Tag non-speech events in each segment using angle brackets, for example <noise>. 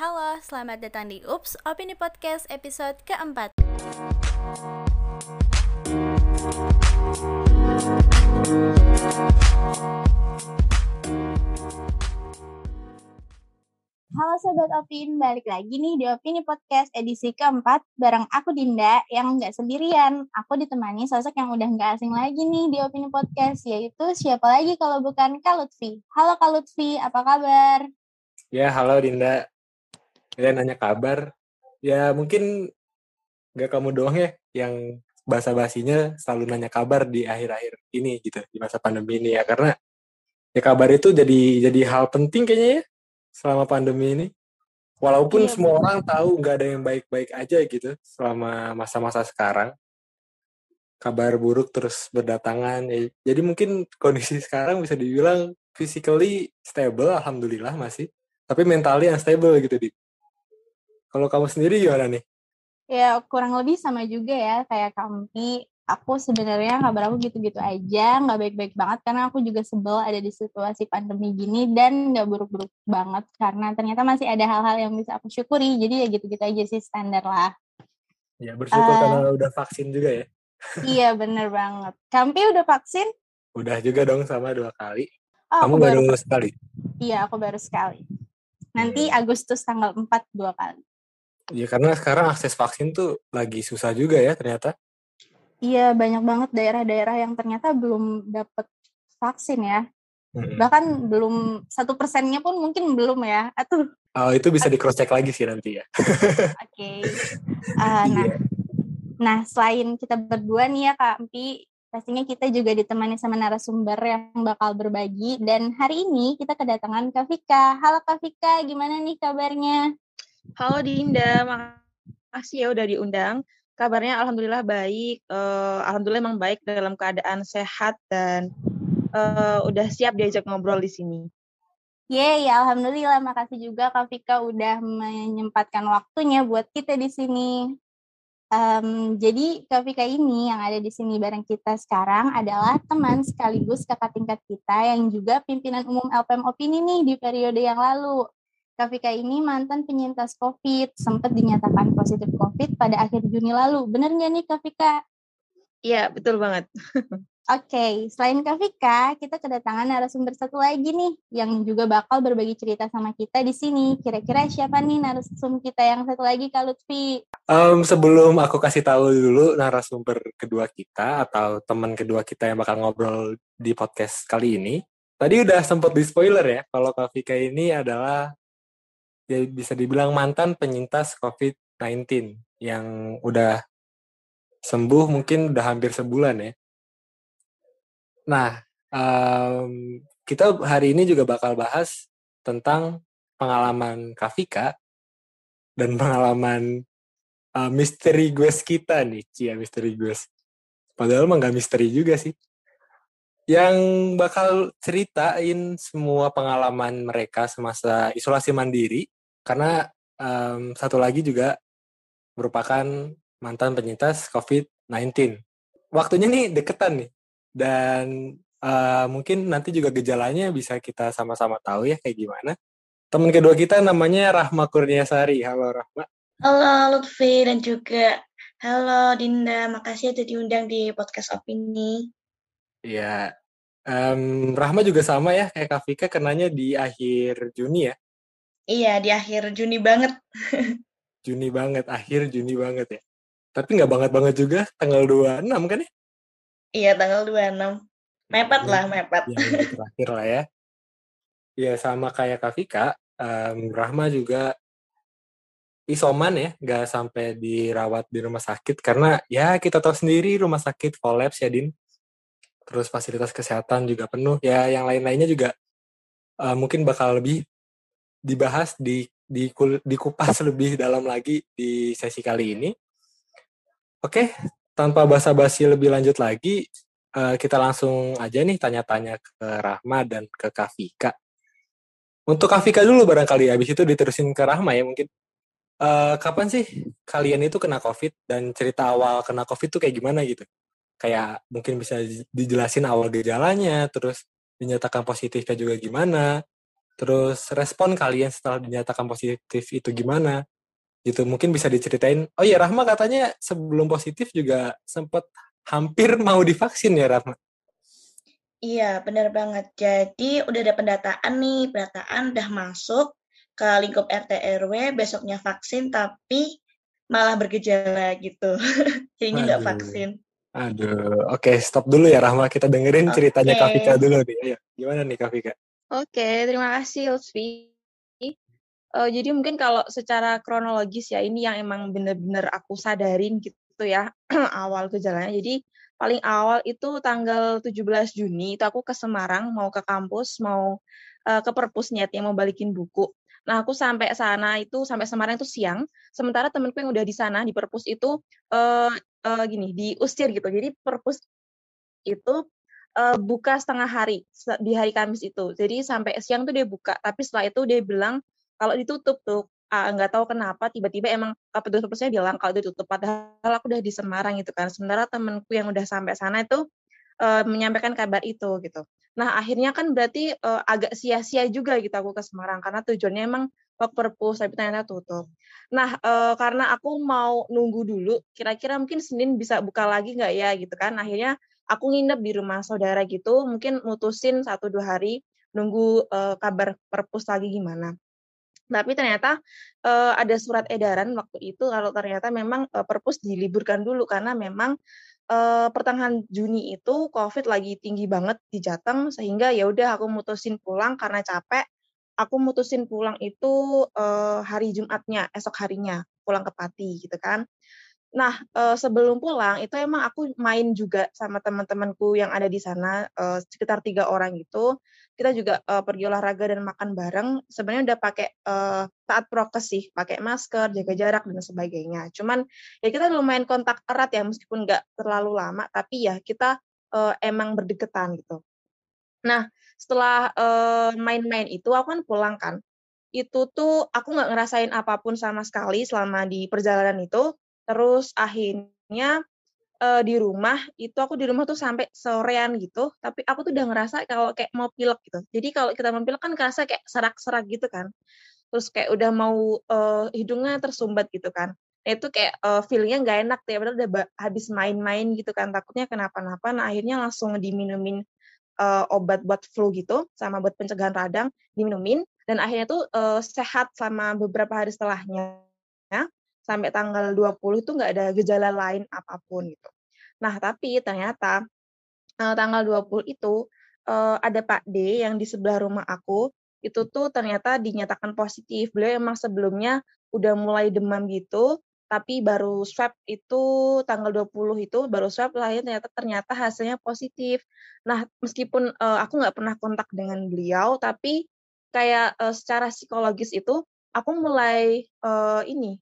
Halo, selamat datang di UPS Opini Podcast episode keempat. Halo Sobat Opin, balik lagi nih di Opini Podcast edisi keempat bareng aku Dinda yang nggak sendirian. Aku ditemani sosok yang udah nggak asing lagi nih di Opini Podcast, yaitu siapa lagi kalau bukan Kak Lutfi. Halo Kak Lutfi, apa kabar? Ya, halo Dinda kalian nanya kabar. Ya mungkin gak kamu doang ya yang bahasa basinya selalu nanya kabar di akhir-akhir ini gitu di masa pandemi ini ya. Karena ya kabar itu jadi jadi hal penting kayaknya ya selama pandemi ini. Walaupun iya, semua orang tahu nggak ada yang baik-baik aja gitu selama masa-masa sekarang. Kabar buruk terus berdatangan ya, jadi mungkin kondisi sekarang bisa dibilang physically stable alhamdulillah masih. Tapi mentally unstable gitu di kalau kamu sendiri gimana nih? Ya kurang lebih sama juga ya kayak Kampi. Aku sebenarnya kabar aku gitu-gitu aja, nggak baik-baik banget karena aku juga sebel ada di situasi pandemi gini dan nggak buruk-buruk banget karena ternyata masih ada hal-hal yang bisa aku syukuri. Jadi ya gitu-gitu aja sih standar lah. Ya bersyukur uh, karena udah vaksin juga ya. iya bener banget. Kampi udah vaksin? Udah juga dong sama dua kali. Oh, Kamu baru, baru sekali? Iya aku baru sekali. Nanti hmm. Agustus tanggal 4 dua kali. Iya karena sekarang akses vaksin tuh lagi susah juga ya ternyata. Iya banyak banget daerah-daerah yang ternyata belum dapat vaksin ya. Hmm. Bahkan belum satu persennya pun mungkin belum ya. Atau Oh itu bisa di cross check lagi sih nanti ya. Oke. okay. Uh, <laughs> nah, yeah. nah selain kita berdua nih ya Kak Empi, pastinya kita juga ditemani sama narasumber yang bakal berbagi. Dan hari ini kita kedatangan Kak Vika. Halo Kak Vika, gimana nih kabarnya? Halo Dinda, makasih ya udah diundang. Kabarnya alhamdulillah baik. Uh, alhamdulillah emang baik dalam keadaan sehat dan uh, udah siap diajak ngobrol di sini. Yeay, ya alhamdulillah. Makasih juga Kak Vika udah menyempatkan waktunya buat kita di sini. Um, jadi Kak Vika ini yang ada di sini bareng kita sekarang adalah teman sekaligus kakak tingkat kita yang juga pimpinan umum LPM Opini nih di periode yang lalu. Kavika ini mantan penyintas COVID, sempat dinyatakan positif COVID pada akhir Juni lalu. Bener nggak nih Kavika? Iya, betul banget. Oke, okay. selain Kavika, kita kedatangan narasumber satu lagi nih yang juga bakal berbagi cerita sama kita di sini. Kira-kira siapa nih narasumber kita yang satu lagi, Kak Lutfi? Um, sebelum aku kasih tahu dulu narasumber kedua kita atau teman kedua kita yang bakal ngobrol di podcast kali ini, tadi udah sempat di spoiler ya kalau Kavika ini adalah ya bisa dibilang mantan penyintas COVID-19 yang udah sembuh mungkin udah hampir sebulan ya. Nah, um, kita hari ini juga bakal bahas tentang pengalaman Kafika dan pengalaman uh, misteri gue kita nih, Cia misteri gue. Padahal mah gak misteri juga sih. Yang bakal ceritain semua pengalaman mereka semasa isolasi mandiri karena um, satu lagi juga merupakan mantan penyintas COVID-19. Waktunya nih deketan nih. Dan uh, mungkin nanti juga gejalanya bisa kita sama-sama tahu ya kayak gimana. Teman kedua kita namanya Rahma Kurniasari. Halo Rahma. Halo Lutfi dan juga halo Dinda. Makasih sudah diundang di podcast Opini. Iya. Um, Rahma juga sama ya kayak Kak Vika kenanya di akhir Juni ya. Iya, di akhir Juni banget. Juni banget, akhir Juni banget ya. Tapi nggak banget-banget juga, tanggal 26 kan ya? Iya, tanggal 26. Mepet lah, mepet. Ya, terakhir lah ya. Iya, sama kayak Kak Vika, um, Rahma juga isoman ya, nggak sampai dirawat di rumah sakit karena ya kita tahu sendiri rumah sakit kolaps ya Din. Terus fasilitas kesehatan juga penuh. Ya yang lain-lainnya juga uh, mungkin bakal lebih dibahas di di dikupas <laughs> lebih dalam lagi di sesi kali ini. Oke, tanpa basa-basi lebih lanjut lagi, uh, kita langsung aja nih tanya-tanya ke Rahma dan ke Kafika. Untuk Kafika dulu barangkali, habis itu diterusin ke Rahma ya mungkin. Uh, kapan sih kalian itu kena COVID dan cerita awal kena COVID itu kayak gimana gitu? Kayak mungkin bisa dijelasin awal gejalanya, terus dinyatakan positifnya juga gimana, Terus respon kalian setelah dinyatakan positif itu gimana? Gitu mungkin bisa diceritain. Oh iya Rahma katanya sebelum positif juga sempat hampir mau divaksin ya Rahma. Iya, benar banget. Jadi udah ada pendataan nih, pendataan udah masuk ke lingkup RT RW, besoknya vaksin tapi malah bergejala gitu. <laughs> Jadinya nggak vaksin. Aduh, oke okay, stop dulu ya Rahma. Kita dengerin okay. ceritanya Kak dulu nih. Ayo, gimana nih Kak Oke, terima kasih Lutfi. Uh, jadi mungkin kalau secara kronologis ya ini yang emang bener-bener aku sadarin gitu ya <clears throat> awal gejalanya. Jadi paling awal itu tanggal 17 Juni itu aku ke Semarang mau ke kampus mau uh, ke perpus niatnya mau balikin buku. Nah aku sampai sana itu sampai Semarang itu siang. Sementara temenku yang udah di sana di perpus itu uh, uh, gini diusir gitu. Jadi perpus itu uh, buka setengah hari di hari Kamis itu. Jadi sampai siang tuh dia buka, tapi setelah itu dia bilang kalau ditutup tuh nggak uh, tahu kenapa tiba-tiba emang petugas-petugasnya bilang kalau ditutup padahal aku udah di Semarang gitu kan. Sementara temenku yang udah sampai sana itu uh, menyampaikan kabar itu gitu. Nah akhirnya kan berarti uh, agak sia-sia juga gitu aku ke Semarang karena tujuannya emang work purpose tapi ternyata tutup. Nah uh, karena aku mau nunggu dulu kira-kira mungkin Senin bisa buka lagi nggak ya gitu kan. Akhirnya aku nginep di rumah saudara gitu, mungkin mutusin satu dua hari nunggu uh, kabar perpus lagi gimana. Tapi ternyata uh, ada surat edaran waktu itu kalau ternyata memang uh, perpus diliburkan dulu karena memang uh, pertengahan Juni itu COVID lagi tinggi banget di Jateng sehingga ya udah aku mutusin pulang karena capek. Aku mutusin pulang itu uh, hari Jumatnya, esok harinya pulang ke Pati gitu kan. Nah, uh, sebelum pulang itu emang aku main juga sama teman-temanku yang ada di sana uh, sekitar tiga orang itu. Kita juga uh, pergi olahraga dan makan bareng. Sebenarnya udah pakai uh, taat prokes sih, pakai masker, jaga jarak dan sebagainya. Cuman ya kita lumayan kontak erat ya meskipun nggak terlalu lama, tapi ya kita uh, emang berdekatan gitu. Nah, setelah main-main uh, itu aku kan pulang kan. Itu tuh aku nggak ngerasain apa pun sama sekali selama di perjalanan itu Terus akhirnya uh, di rumah itu aku di rumah tuh sampai sorean gitu, tapi aku tuh udah ngerasa kalau kayak mau pilek gitu. Jadi kalau kita mau pilek kan kerasa kayak serak-serak gitu kan. Terus kayak udah mau uh, hidungnya tersumbat gitu kan. Nah, itu kayak uh, feelingnya nggak enak tuh ya, padahal udah habis main-main gitu kan, takutnya kenapa-napa. Nah akhirnya langsung diminumin uh, obat buat flu gitu, sama buat pencegahan radang, diminumin. Dan akhirnya tuh uh, sehat selama beberapa hari setelahnya sampai tanggal 20 itu nggak ada gejala lain apa pun gitu. Nah, tapi ternyata uh, tanggal 20 itu uh, ada Pak D yang di sebelah rumah aku itu tuh ternyata dinyatakan positif. Beliau emang sebelumnya udah mulai demam gitu, tapi baru swab itu tanggal 20 itu baru swab lahir ternyata ternyata hasilnya positif. Nah, meskipun uh, aku nggak pernah kontak dengan beliau, tapi kayak secara psikologis itu aku mulai ini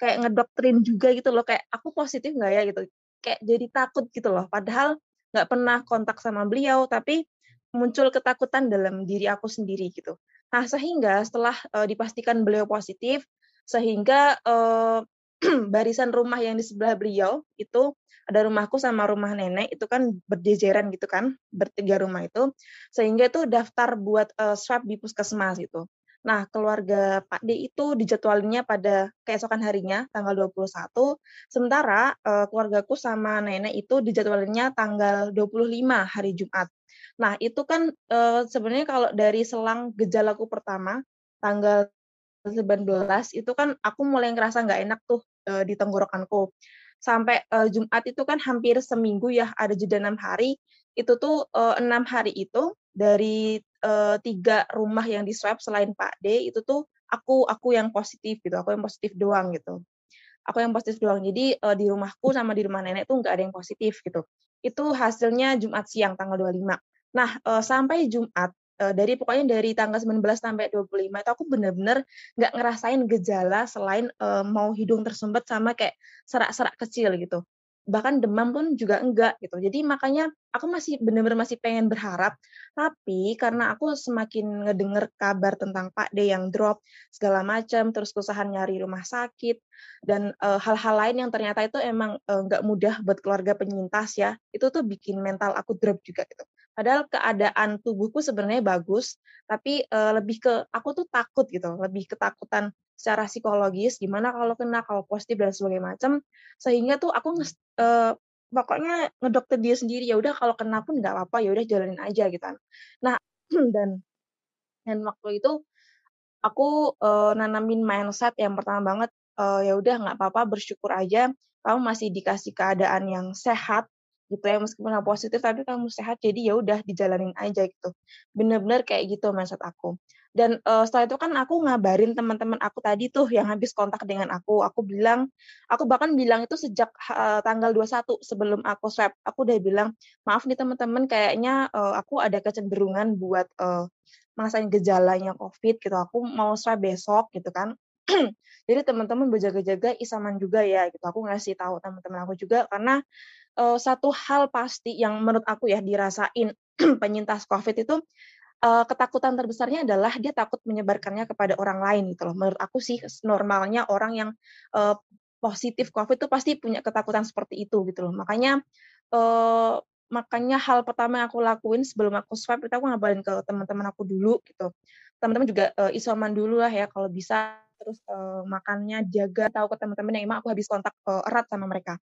kayak ngedoktrin juga gitu loh kayak aku positif nggak ya? gitu. Kayak jadi takut gitu loh. Padahal nggak pernah kontak sama beliau tapi muncul ketakutan dalam diri aku sendiri gitu. Nah sehingga setelah uh, dipastikan beliau positif sehingga uh, <clears throat> barisan rumah yang di sebelah beliau itu ada rumahku sama rumah nenek itu kan berjejeran gitu kan bertiga rumah itu. Sehingga itu daftar buat uh, swab di puskesmas gitu Nah, keluarga Pak D itu dijadwalnya pada keesokan harinya, tanggal 21. Sementara uh, keluargaku sama nenek itu dijadwalnya tanggal 25 hari Jumat. Nah, itu kan uh, sebenarnya kalau dari selang gejalaku pertama, tanggal 19 itu kan aku mulai ngerasa nggak enak tuh uh, di tenggorokanku. Sampai uh, Jumat itu kan hampir seminggu ya, ada jeda enam hari. Itu tuh enam hari itu dari uh, tiga rumah yang di swab selain Pak D itu tuh aku aku yang positif gitu aku yang positif doang gitu. Aku yang positif doang. Jadi uh, di rumahku sama di rumah nenek tuh nggak ada yang positif gitu. Itu hasilnya Jumat siang tanggal 25 nah uh, sampai Jumat dari pokoknya dari tanggal 19 sampai 25 itu aku bener-bener nggak ngerasain gejala selain uh, mau hidung tersumbat sama kayak serak-serak kecil gitu bahkan demam pun juga enggak gitu. Jadi makanya aku masih benar-benar masih pengen berharap, tapi karena aku semakin ngedenger kabar tentang Pak D yang drop segala macam, terus kesusahan nyari rumah sakit dan hal-hal uh, lain yang ternyata itu emang uh, mudah buat keluarga penyintas ya, itu tuh bikin mental aku drop juga gitu. Padahal keadaan tubuhku sebenarnya bagus, tapi uh, lebih ke aku tuh takut gitu, lebih ketakutan secara psikologis gimana kalau kena, kalau positif dan sebagainya macam. Sehingga tuh aku nge, uh, pokoknya ngedokter dia sendiri ya udah kalau kena pun nggak apa-apa ya udah jalanin aja gitu. Kan. Nah, <clears throat> dan dan waktu itu aku uh, nanamin mindset yang pertama banget uh, ya udah nggak apa-apa bersyukur aja kamu masih dikasih keadaan yang sehat gitu ya meskipun nggak positif tapi kamu sehat jadi ya udah dijalanin aja gitu. Bener-bener kayak gitu mindset aku. Dan uh, setelah itu kan aku ngabarin teman-teman aku tadi tuh yang habis kontak dengan aku. Aku bilang aku bahkan bilang itu sejak uh, tanggal 21 sebelum aku swab. Aku udah bilang maaf nih teman-teman kayaknya uh, aku ada kecenderungan buat uh, merasain gejalanya covid gitu. Aku mau swab besok gitu kan. <clears throat> Jadi teman-teman berjaga-jaga isaman juga ya gitu. Aku ngasih tahu teman-teman aku juga karena uh, satu hal pasti yang menurut aku ya dirasain <clears throat> penyintas COVID itu uh, ketakutan terbesarnya adalah dia takut menyebarkannya kepada orang lain gitu loh. Menurut aku sih normalnya orang yang uh, positif COVID itu pasti punya ketakutan seperti itu gitu loh. Makanya uh, makanya hal pertama yang aku lakuin sebelum aku swab itu aku ngabarin ke teman-teman aku dulu gitu. Teman-teman juga uh, isoman dulu lah ya kalau bisa terus uh, makannya jaga tahu ke teman-teman yang emang aku habis kontak uh, erat sama mereka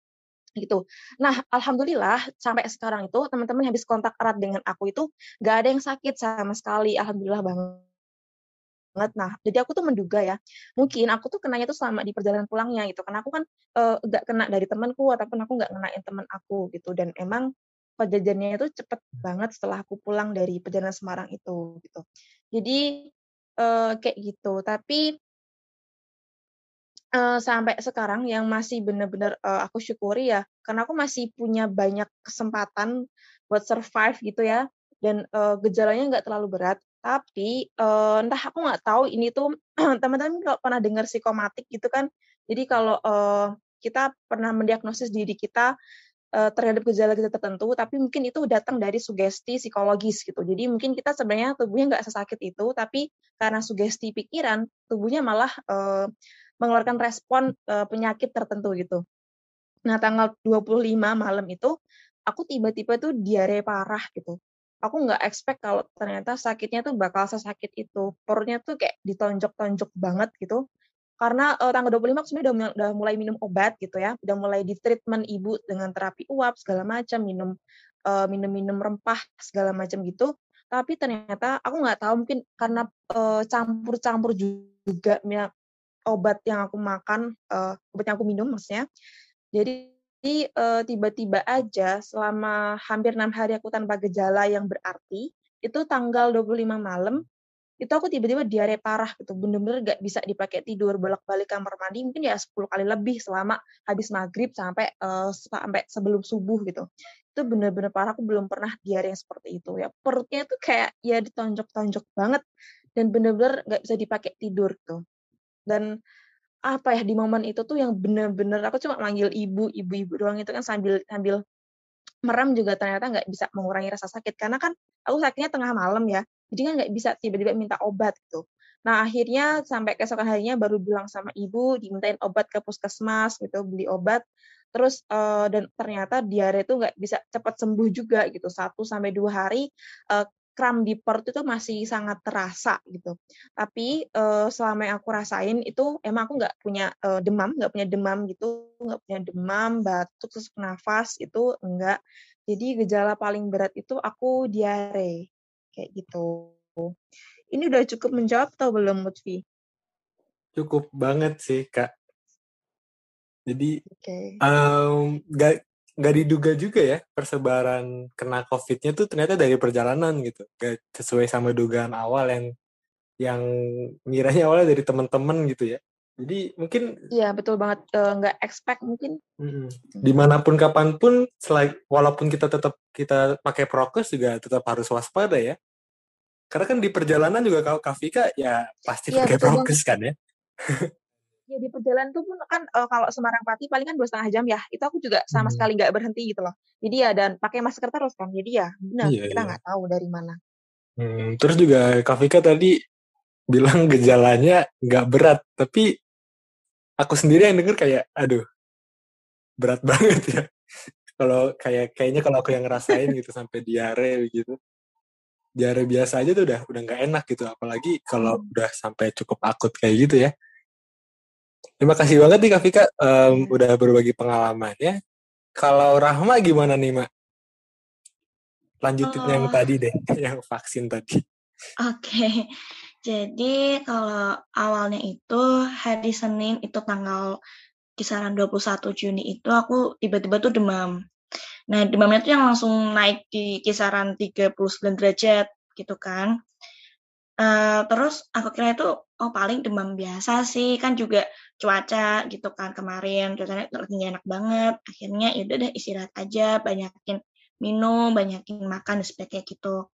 gitu. Nah, alhamdulillah sampai sekarang itu teman-teman habis kontak erat dengan aku itu gak ada yang sakit sama sekali. Alhamdulillah banget. Nah, jadi aku tuh menduga ya, mungkin aku tuh kenanya tuh selama di perjalanan pulangnya gitu. Karena aku kan uh, gak kena dari temanku ataupun aku gak kenain teman aku gitu. Dan emang kejadiannya itu cepet banget setelah aku pulang dari perjalanan Semarang itu gitu. Jadi uh, kayak gitu. Tapi uh, sampai sekarang yang masih benar-benar uh, aku syukuri ya, karena aku masih punya banyak kesempatan buat survive gitu ya, dan uh, gejalanya nggak terlalu berat. Tapi uh, entah aku nggak tahu ini tuh <clears throat> teman-teman kalau pernah dengar psikomatik gitu kan, jadi kalau uh, kita pernah mendiagnosis diri kita uh, terhadap gejala-gejala tertentu, tapi mungkin itu datang dari sugesti psikologis gitu. Jadi mungkin kita sebenarnya tubuhnya nggak sesakit itu, tapi karena sugesti pikiran, tubuhnya malah uh, mengeluarkan respon uh, penyakit tertentu gitu. Nah, tanggal 25 malam itu aku tiba-tiba tuh diare parah gitu. Aku nggak expect kalau ternyata sakitnya tuh bakal sesakit itu. Perutnya tuh kayak ditonjok-tonjok banget gitu. Karena uh, tanggal 25 aku sebenarnya udah, udah mulai minum obat gitu ya. Udah mulai di treatment ibu dengan terapi uap segala macam, minum minum-minum rempah segala macam gitu. Tapi ternyata aku nggak tahu mungkin karena campur-campur juga obat yang aku makan, uh, obat yang aku minum maksudnya. Jadi uh, tiba-tiba aja selama hampir enam hari aku tanpa gejala yang berarti, itu tanggal 25 malam, itu aku tiba-tiba diare parah gitu, bener-bener gak bisa dipakai tidur, bolak-balik kamar mandi mungkin ya 10 kali lebih selama habis maghrib sampai uh, sampai sebelum subuh gitu. Itu bener-bener parah, aku belum pernah diare yang seperti itu ya. Perutnya itu kayak ya ditonjok-tonjok banget dan bener-bener gak bisa dipakai tidur gitu dan apa ya di momen itu tuh yang bener-bener aku cuma manggil ibu ibu-ibu doang itu kan sambil sambil merem juga ternyata nggak bisa mengurangi rasa sakit. Karena kan aku sakitnya tengah malam ya jadi kan nggak bisa tiba-tiba minta obat gitu. Nah akhirnya sampai keesokan harinya baru bilang sama ibu dimintain obat ke puskesmas gitu beli obat. Terus uh, dan ternyata diare itu nggak bisa cepat sembuh juga gitu satu sampai dua hari uh, kram di perut itu masih sangat terasa gitu. Tapi uh, selama yang aku rasain itu emang aku nggak punya uh, demam, nggak punya demam gitu, nggak punya demam, batuk, terus nafas itu enggak. Jadi gejala paling berat itu aku diare kayak gitu. Ini udah cukup menjawab atau belum, Mutfi? Cukup banget sih, Kak. Jadi okay. um, gak nggak diduga juga ya persebaran kena COVID-nya tuh ternyata dari perjalanan gitu, gak sesuai sama dugaan awal yang yang ngiranya awalnya dari teman-teman gitu ya. Jadi mungkin Iya betul banget nggak uh, expect mungkin. Mm, di mana pun kapan pun, selain walaupun kita tetap kita pakai prokes juga tetap harus waspada ya. Karena kan di perjalanan juga kalau Kafika ya pasti ya, pakai prokes kan ya. <laughs> ya di perjalanan tuh pun kan uh, kalau Semarang Pati paling kan dua setengah jam ya. Itu aku juga sama hmm. sekali nggak berhenti gitu loh. Jadi ya dan pakai masker terus kan. Jadi ya benar iya, kita iya. nggak iya. tahu dari mana. Hmm, terus juga Kafika tadi bilang <laughs> gejalanya nggak berat. Tapi aku sendiri yang denger kayak aduh berat banget ya. <laughs> Kalau kayak kayaknya kalau aku yang ngerasain gitu sampai diare gitu. Diare biasa aja tuh udah udah nggak enak gitu. Apalagi kalau udah sampai cukup akut kayak gitu ya terima kasih banget nih Kak Vika um, udah berbagi pengalamannya kalau Rahma gimana nih Mak lanjutin yang Oh. tadi deh <laughs> yang vaksin tadi Oke, jadi kalau awalnya itu hari Senin itu tanggal kisaran 21 Juni itu aku tiba-tiba tuh demam. Nah, demamnya tuh yang langsung naik di kisaran 39 derajat gitu kan. Eh, terus aku kira itu oh paling demam biasa sih. Kan juga cuaca gitu kan kemarin cuacanya lagi enak banget. Akhirnya ya udah istirahat aja banyakin minum banyakin makan dan sebagainya gitu.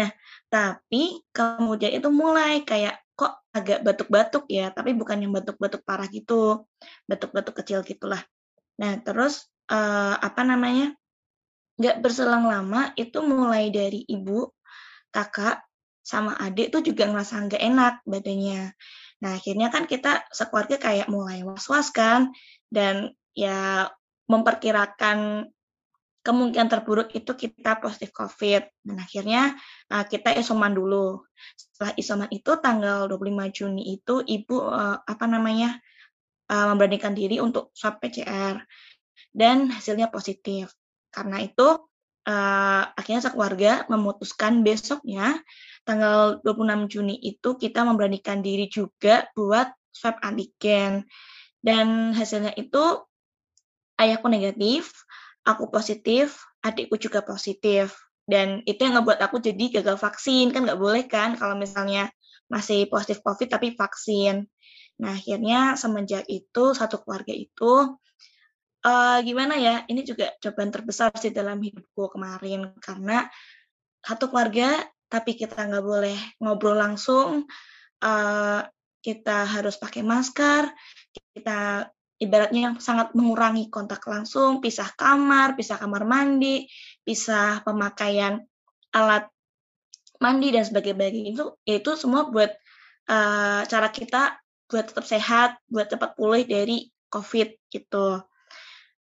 Nah tapi kemudian itu mulai kayak kok agak batuk-batuk ya tapi bukan yang batuk-batuk parah gitu batuk-batuk kecil gitulah. Nah terus eh, apa namanya nggak berselang lama itu mulai dari ibu kakak sama adik tuh juga ngerasa nggak enak badannya. Nah akhirnya kan kita sekeluarga kayak mulai was-was kan dan ya memperkirakan kemungkinan terburuk itu kita positif COVID. Dan akhirnya uh, kita isoman dulu. Setelah isoman itu tanggal 25 Juni itu ibu uh, apa namanya uh, memberanikan diri untuk swab PCR dan hasilnya positif. Karena itu uh, akhirnya sekeluarga memutuskan besoknya tanggal 26 Juni itu kita memberanikan diri juga buat swab antigen. Dan hasilnya itu ayahku negatif, aku positif, adikku juga positif. Dan itu yang ngebuat aku jadi gagal vaksin. Kan nggak boleh kan kalau misalnya masih positif COVID tapi vaksin. Nah akhirnya semenjak itu satu keluarga itu uh, gimana ya? Ini juga cobaan terbesar sih dalam hidupku kemarin karena satu keluarga tapi kita nggak boleh ngobrol langsung. Uh, kita harus pakai masker. Kita ibaratnya sangat mengurangi kontak langsung, pisah kamar, pisah kamar mandi, pisah pemakaian alat mandi dan sebagainya itu itu semua buat uh, cara kita buat tetap sehat, buat cepat pulih dari COVID gitu.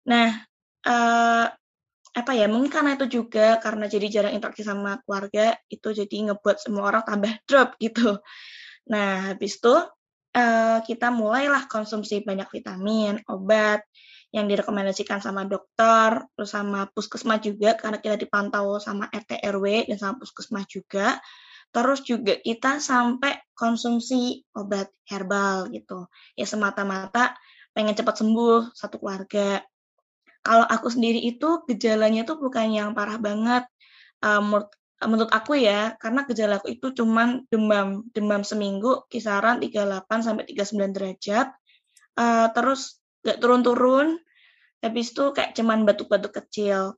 Nah, uh, apa ya mungkin karena itu juga karena jadi jarang interaksi sama keluarga itu jadi ngebuat semua orang tambah <laughs> drop gitu. Nah habis itu uh, kita mulailah konsumsi banyak vitamin, obat yang direkomendasikan sama dokter, terus sama puskesmas juga karena kita dipantau sama RT RW dan sama puskesmas juga. Terus juga kita sampai konsumsi obat herbal gitu. Ya semata-mata pengen cepat sembuh satu keluarga kalau aku sendiri itu gejalanya tuh bukan yang parah banget uh, menurut, aku ya karena gejala aku itu cuman demam demam seminggu kisaran 38 sampai 39 derajat uh, terus gak turun-turun habis itu kayak cuman batuk-batuk kecil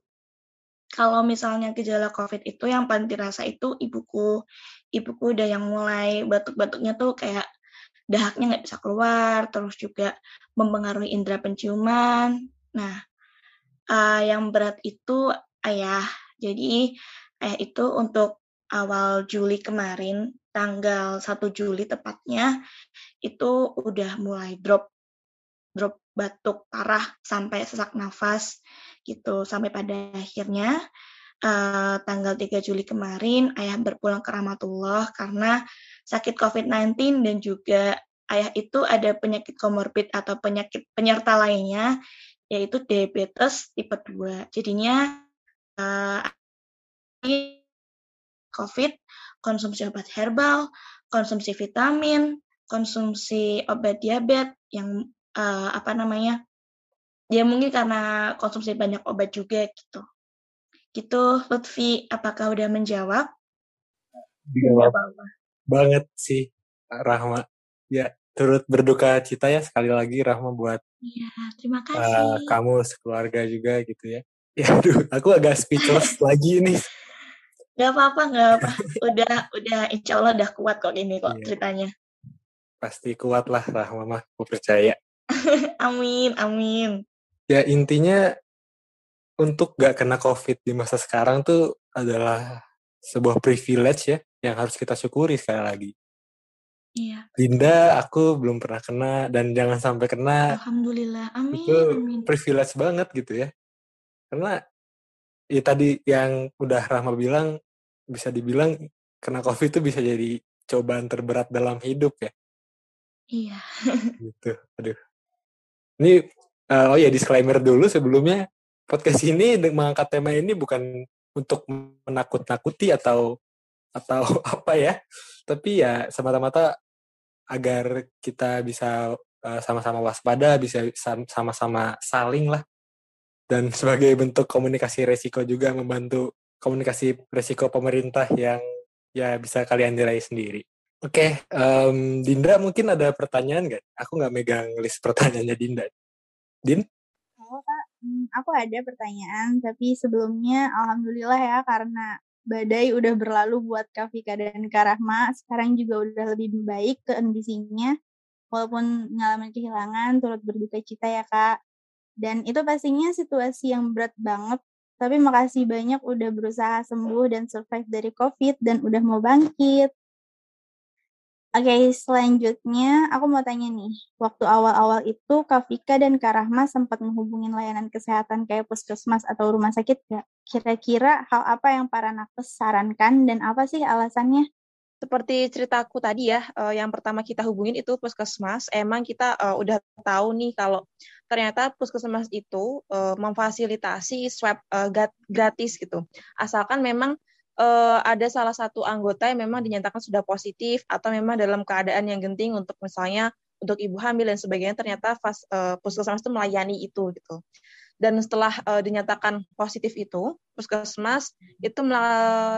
kalau misalnya gejala COVID itu yang paling dirasa itu ibuku. Ibuku udah yang mulai batuk-batuknya tuh kayak dahaknya nggak bisa keluar, terus juga mempengaruhi indera penciuman. Nah, uh, yang berat itu ayah. Jadi ayah itu untuk awal Juli kemarin, tanggal 1 Juli tepatnya, itu udah mulai drop drop batuk parah sampai sesak nafas gitu sampai pada akhirnya uh, tanggal 3 Juli kemarin ayah berpulang ke rahmatullah karena sakit COVID-19 dan juga ayah itu ada penyakit komorbid atau penyakit penyerta lainnya yaitu diabetes tipe 2. Jadinya uh, COVID, konsumsi obat herbal, konsumsi vitamin, konsumsi obat diabetes yang uh, apa namanya? Ya mungkin karena konsumsi banyak obat juga gitu. Gitu, Lutfi, apakah udah menjawab? Jawab banget sih, Rahma. Ya, turut berduka cita ya sekali lagi Rahma buat Iya, terima kasih. Uh, kamu sekeluarga juga gitu ya. Ya <laughs> aduh, aku agak speechless <laughs> lagi nih. Gak apa-apa, gak apa. Udah, udah, insya Allah udah kuat kok ini kok Iya. ceritanya. Pasti kuat lah Rahma mah, aku percaya. <laughs> amin, amin. Ya intinya untuk gak kena COVID di masa sekarang tuh adalah sebuah privilege ya yang harus kita syukuri sekali lagi. Iya, Linda, aku belum pernah kena dan jangan sampai kena alhamdulillah. Amin, itu amin. privilege banget gitu ya. Karena ya tadi yang udah Rahma bilang bisa dibilang kena COVID itu bisa jadi cobaan terberat dalam hidup ya. Iya. gitu. Aduh. Ini uh, oh ya disclaimer dulu sebelumnya podcast ini mengangkat tema ini bukan untuk menakut-nakuti atau atau <laughs> apa ya. Tapi ya semata-mata agar kita bisa uh, sama-sama waspada, bisa sama-sama saling lah dan <laughs> sebagai bentuk komunikasi resiko juga membantu komunikasi resiko pemerintah yang ya bisa kalian nilai sendiri. Oke, okay, um, Dinda mungkin ada pertanyaan nggak? Aku nggak megang list <laughs> pertanyaannya Dinda. Din? Hmm, aku ada pertanyaan, tapi sebelumnya Alhamdulillah ya karena badai udah berlalu buat Kak Vika dan Kak Rahma, sekarang juga udah lebih baik kondisinya, walaupun ngalamin kehilangan, turut berduka cita ya Kak. Dan itu pastinya situasi yang berat banget, tapi makasih banyak udah berusaha sembuh dan survive dari COVID dan udah mau bangkit. Oke, selanjutnya aku mau tanya nih, waktu awal-awal itu Kak dan Kak Rahma sempat menghubungin layanan kesehatan kayak puskesmas atau rumah sakit gak? Kira-kira hal apa yang para nakes sarankan dan apa sih alasannya? seperti ceritaku tadi ya, uh, yang pertama kita hubungin itu puskesmas. Emang kita uh, udah tahu nih kalau ternyata puskesmas itu uh, memfasilitasi swab gratis gitu. Asalkan memang uh, ada salah satu anggota yang memang dinyatakan sudah positif atau memang dalam keadaan yang genting untuk misalnya untuk ibu hamil dan sebagainya ternyata fas, uh, puskesmas itu melayani itu gitu. Dan setelah uh, dinyatakan positif itu puskesmas itu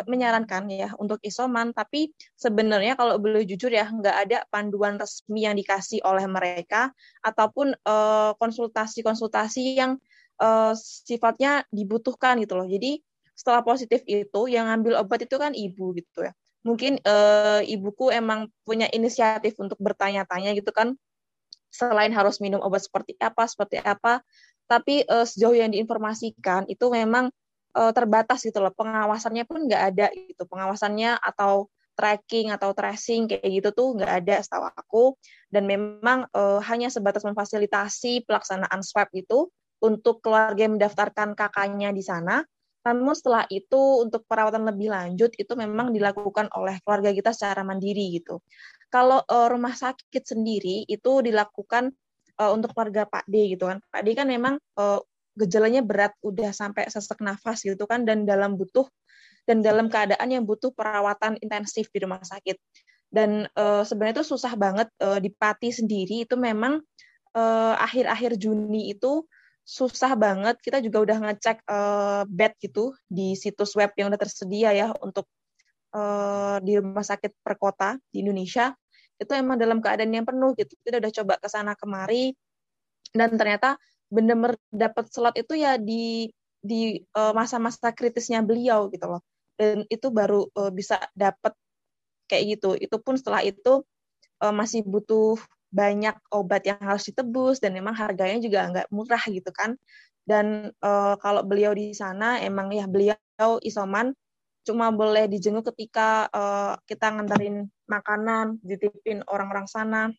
menyarankan ya untuk isoman tapi sebenarnya kalau boleh jujur ya nggak ada panduan resmi yang dikasih oleh mereka ataupun konsultasi konsultasi-konsultasi yang uh, sifatnya dibutuhkan gitu loh. Jadi setelah positif itu yang ngambil obat itu kan ibu gitu ya. Mungkin uh, ibuku emang punya inisiatif untuk bertanya-tanya gitu kan selain harus minum obat seperti apa seperti apa. Tapi uh, sejauh yang diinformasikan itu memang uh, terbatas gitu loh. Pengawasannya pun nggak ada gitu. Pengawasannya atau tracking atau tracing kayak gitu tuh nggak ada setahu aku. Dan memang uh, hanya sebatas memfasilitasi pelaksanaan swab itu untuk keluarga yang mendaftarkan kakaknya di sana namun setelah itu untuk perawatan lebih lanjut itu memang dilakukan oleh keluarga kita secara mandiri gitu kalau uh, rumah sakit sendiri itu dilakukan uh, untuk keluarga Pak D gitu kan. Pak D kan memang uh, gejalanya berat udah sampai sesak nafas gitu kan dan dalam butuh dan dalam keadaan yang butuh perawatan intensif di rumah sakit. Dan uh, sebenarnya itu susah banget uh, di Pati sendiri itu memang akhir-akhir uh, Juni itu susah banget. Kita juga udah ngecek uh, bed gitu di situs web yang udah tersedia ya untuk uh, di rumah sakit per kota di Indonesia itu emang dalam keadaan yang penuh gitu. Kita udah coba ke sana kemari dan ternyata benar-benar dapat slot itu ya di di eh, masa-masa uh, kritisnya beliau gitu loh. Dan itu baru uh, bisa dapat kayak gitu. Itu pun setelah itu uh, masih butuh banyak obat yang harus ditebus dan memang harganya juga nggak murah gitu kan. Dan uh, kalau beliau di sana emang ya beliau isoman cuma boleh dijenguk ketika uh, kita nganterin makanan, ditipin orang-orang sana,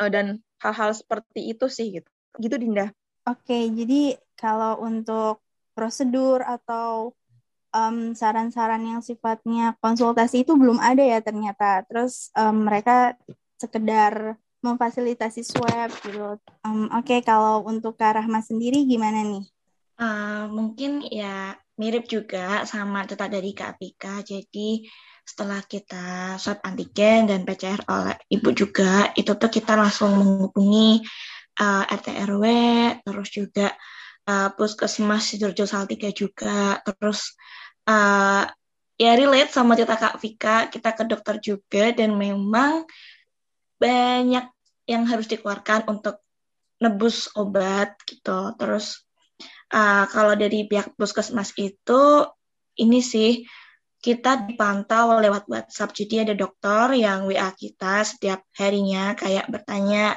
uh, dan hal-hal seperti itu sih gitu. Gitu Dinda. Oke, jadi kalau untuk prosedur atau um, saran-saran yang sifatnya konsultasi itu belum ada ya ternyata. Terus um, mereka sekedar memfasilitasi swab gitu. Um, Oke, okay, kalau untuk Kak Rahma sendiri gimana nih? Uh, mungkin ya mirip juga sama cerita dari Kak Pika. Jadi setelah kita swab antigen dan PCR oleh ibu juga, itu tuh kita langsung menghubungi uh, eh, RT RW, terus juga uh, puskesmas Sidoarjo Salatiga juga, terus uh, ya relate sama cerita Kak Vika, kita ke dokter juga dan memang banyak yang harus dikeluarkan untuk nebus obat gitu. Terus uh, kalau dari pihak puskesmas itu ini sih kita dipantau lewat WhatsApp. Jadi ada dokter yang WA kita setiap harinya kayak bertanya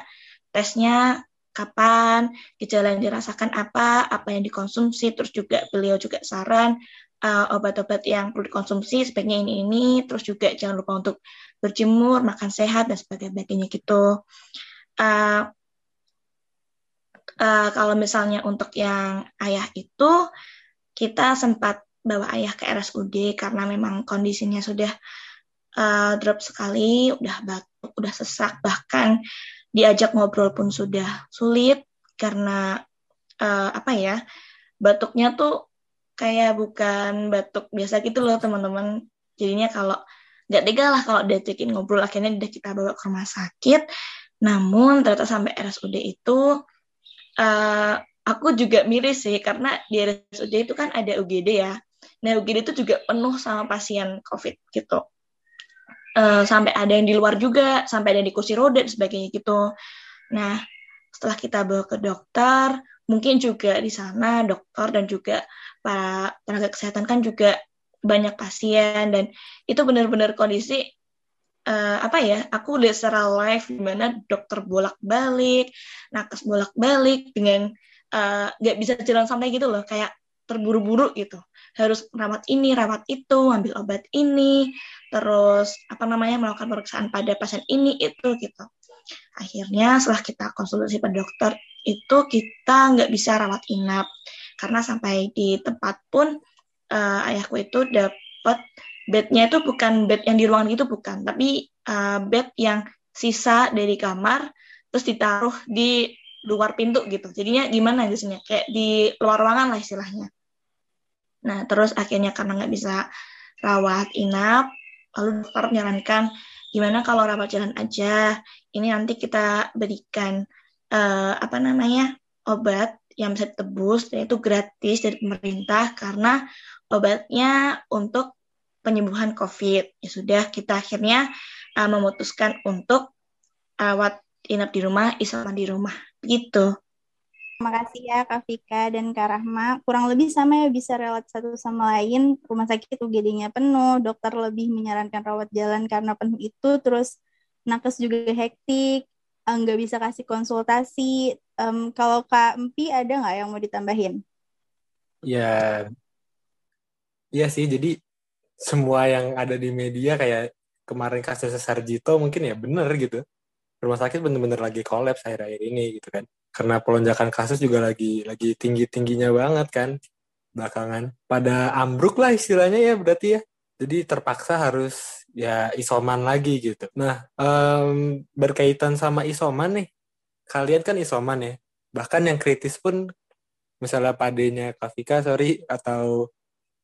tesnya kapan, gejala yang dirasakan apa, apa yang dikonsumsi, terus juga beliau juga saran uh, obat-obat yang perlu dikonsumsi sebaiknya ini ini, terus juga jangan lupa untuk berjemur, makan sehat dan sebagainya gitu. Uh, uh, kalau misalnya untuk yang ayah itu kita sempat bawa ayah ke RSUD karena memang kondisinya sudah uh, drop sekali, udah batuk, udah sesak, bahkan diajak ngobrol pun sudah sulit karena uh, apa ya batuknya tuh kayak bukan batuk biasa gitu loh teman-teman. Jadinya kalau nggak tega lah kalau diajakin ngobrol akhirnya udah kita bawa ke rumah sakit. Namun ternyata sampai RSUD itu uh, aku juga miris sih karena di RSUD itu kan ada UGD ya. Nah UGD itu juga penuh sama pasien COVID gitu. Uh, sampai ada yang di luar juga, sampai ada yang di kursi roda dan sebagainya gitu. Nah setelah kita bawa ke dokter, mungkin juga di sana dokter dan juga para tenaga kesehatan kan juga banyak pasien dan itu benar-benar kondisi uh, apa ya aku lihat secara live gimana dokter bolak-balik nakes bolak-balik dengan Eh, nggak uh, bisa jalan santai gitu loh kayak terburu-buru gitu. Harus rawat ini rawat itu ambil obat ini terus apa namanya melakukan pemeriksaan pada pasien ini itu gitu. Akhirnya setelah kita konsultasi pada dokter itu kita nggak bisa rawat inap karena sampai di tempat pun uh, ayahku itu dapat bednya itu bukan bed yang di ruangan itu bukan tapi uh, bed yang sisa dari kamar terus ditaruh di luar pintu gitu. Jadinya gimana biasanya? Kayak di luar ruangan lah istilahnya. Nah, terus akhirnya karena nggak bisa rawat inap, lalu dokter menyarankan gimana kalau rawat jalan aja. Ini nanti kita berikan uh, apa namanya obat yang bisa ditebus dan itu gratis dari pemerintah karena obatnya untuk penyembuhan COVID. Ya sudah, kita akhirnya uh, memutuskan untuk rawat inap di rumah, isoman di rumah gitu. Terima kasih ya Kak Vika dan Kak Rahma. Kurang lebih sama ya bisa relate satu sama lain. Rumah sakit UGD-nya penuh, dokter lebih menyarankan rawat jalan karena penuh itu, terus nakes juga hektik, eh, nggak bisa kasih konsultasi. Um, kalau Kak Empi ada nggak yang mau ditambahin? Ya, iya sih. Jadi semua yang ada di media kayak kemarin kasus Sarjito mungkin ya bener gitu rumah sakit bener-bener lagi kolaps akhir-akhir ini gitu kan karena pelonjakan kasus juga lagi lagi tinggi tingginya banget kan belakangan pada ambruk lah istilahnya ya berarti ya jadi terpaksa harus ya isoman lagi gitu. Nah um, berkaitan sama isoman nih kalian kan isoman ya. Bahkan yang kritis pun misalnya padenya Kafika sorry atau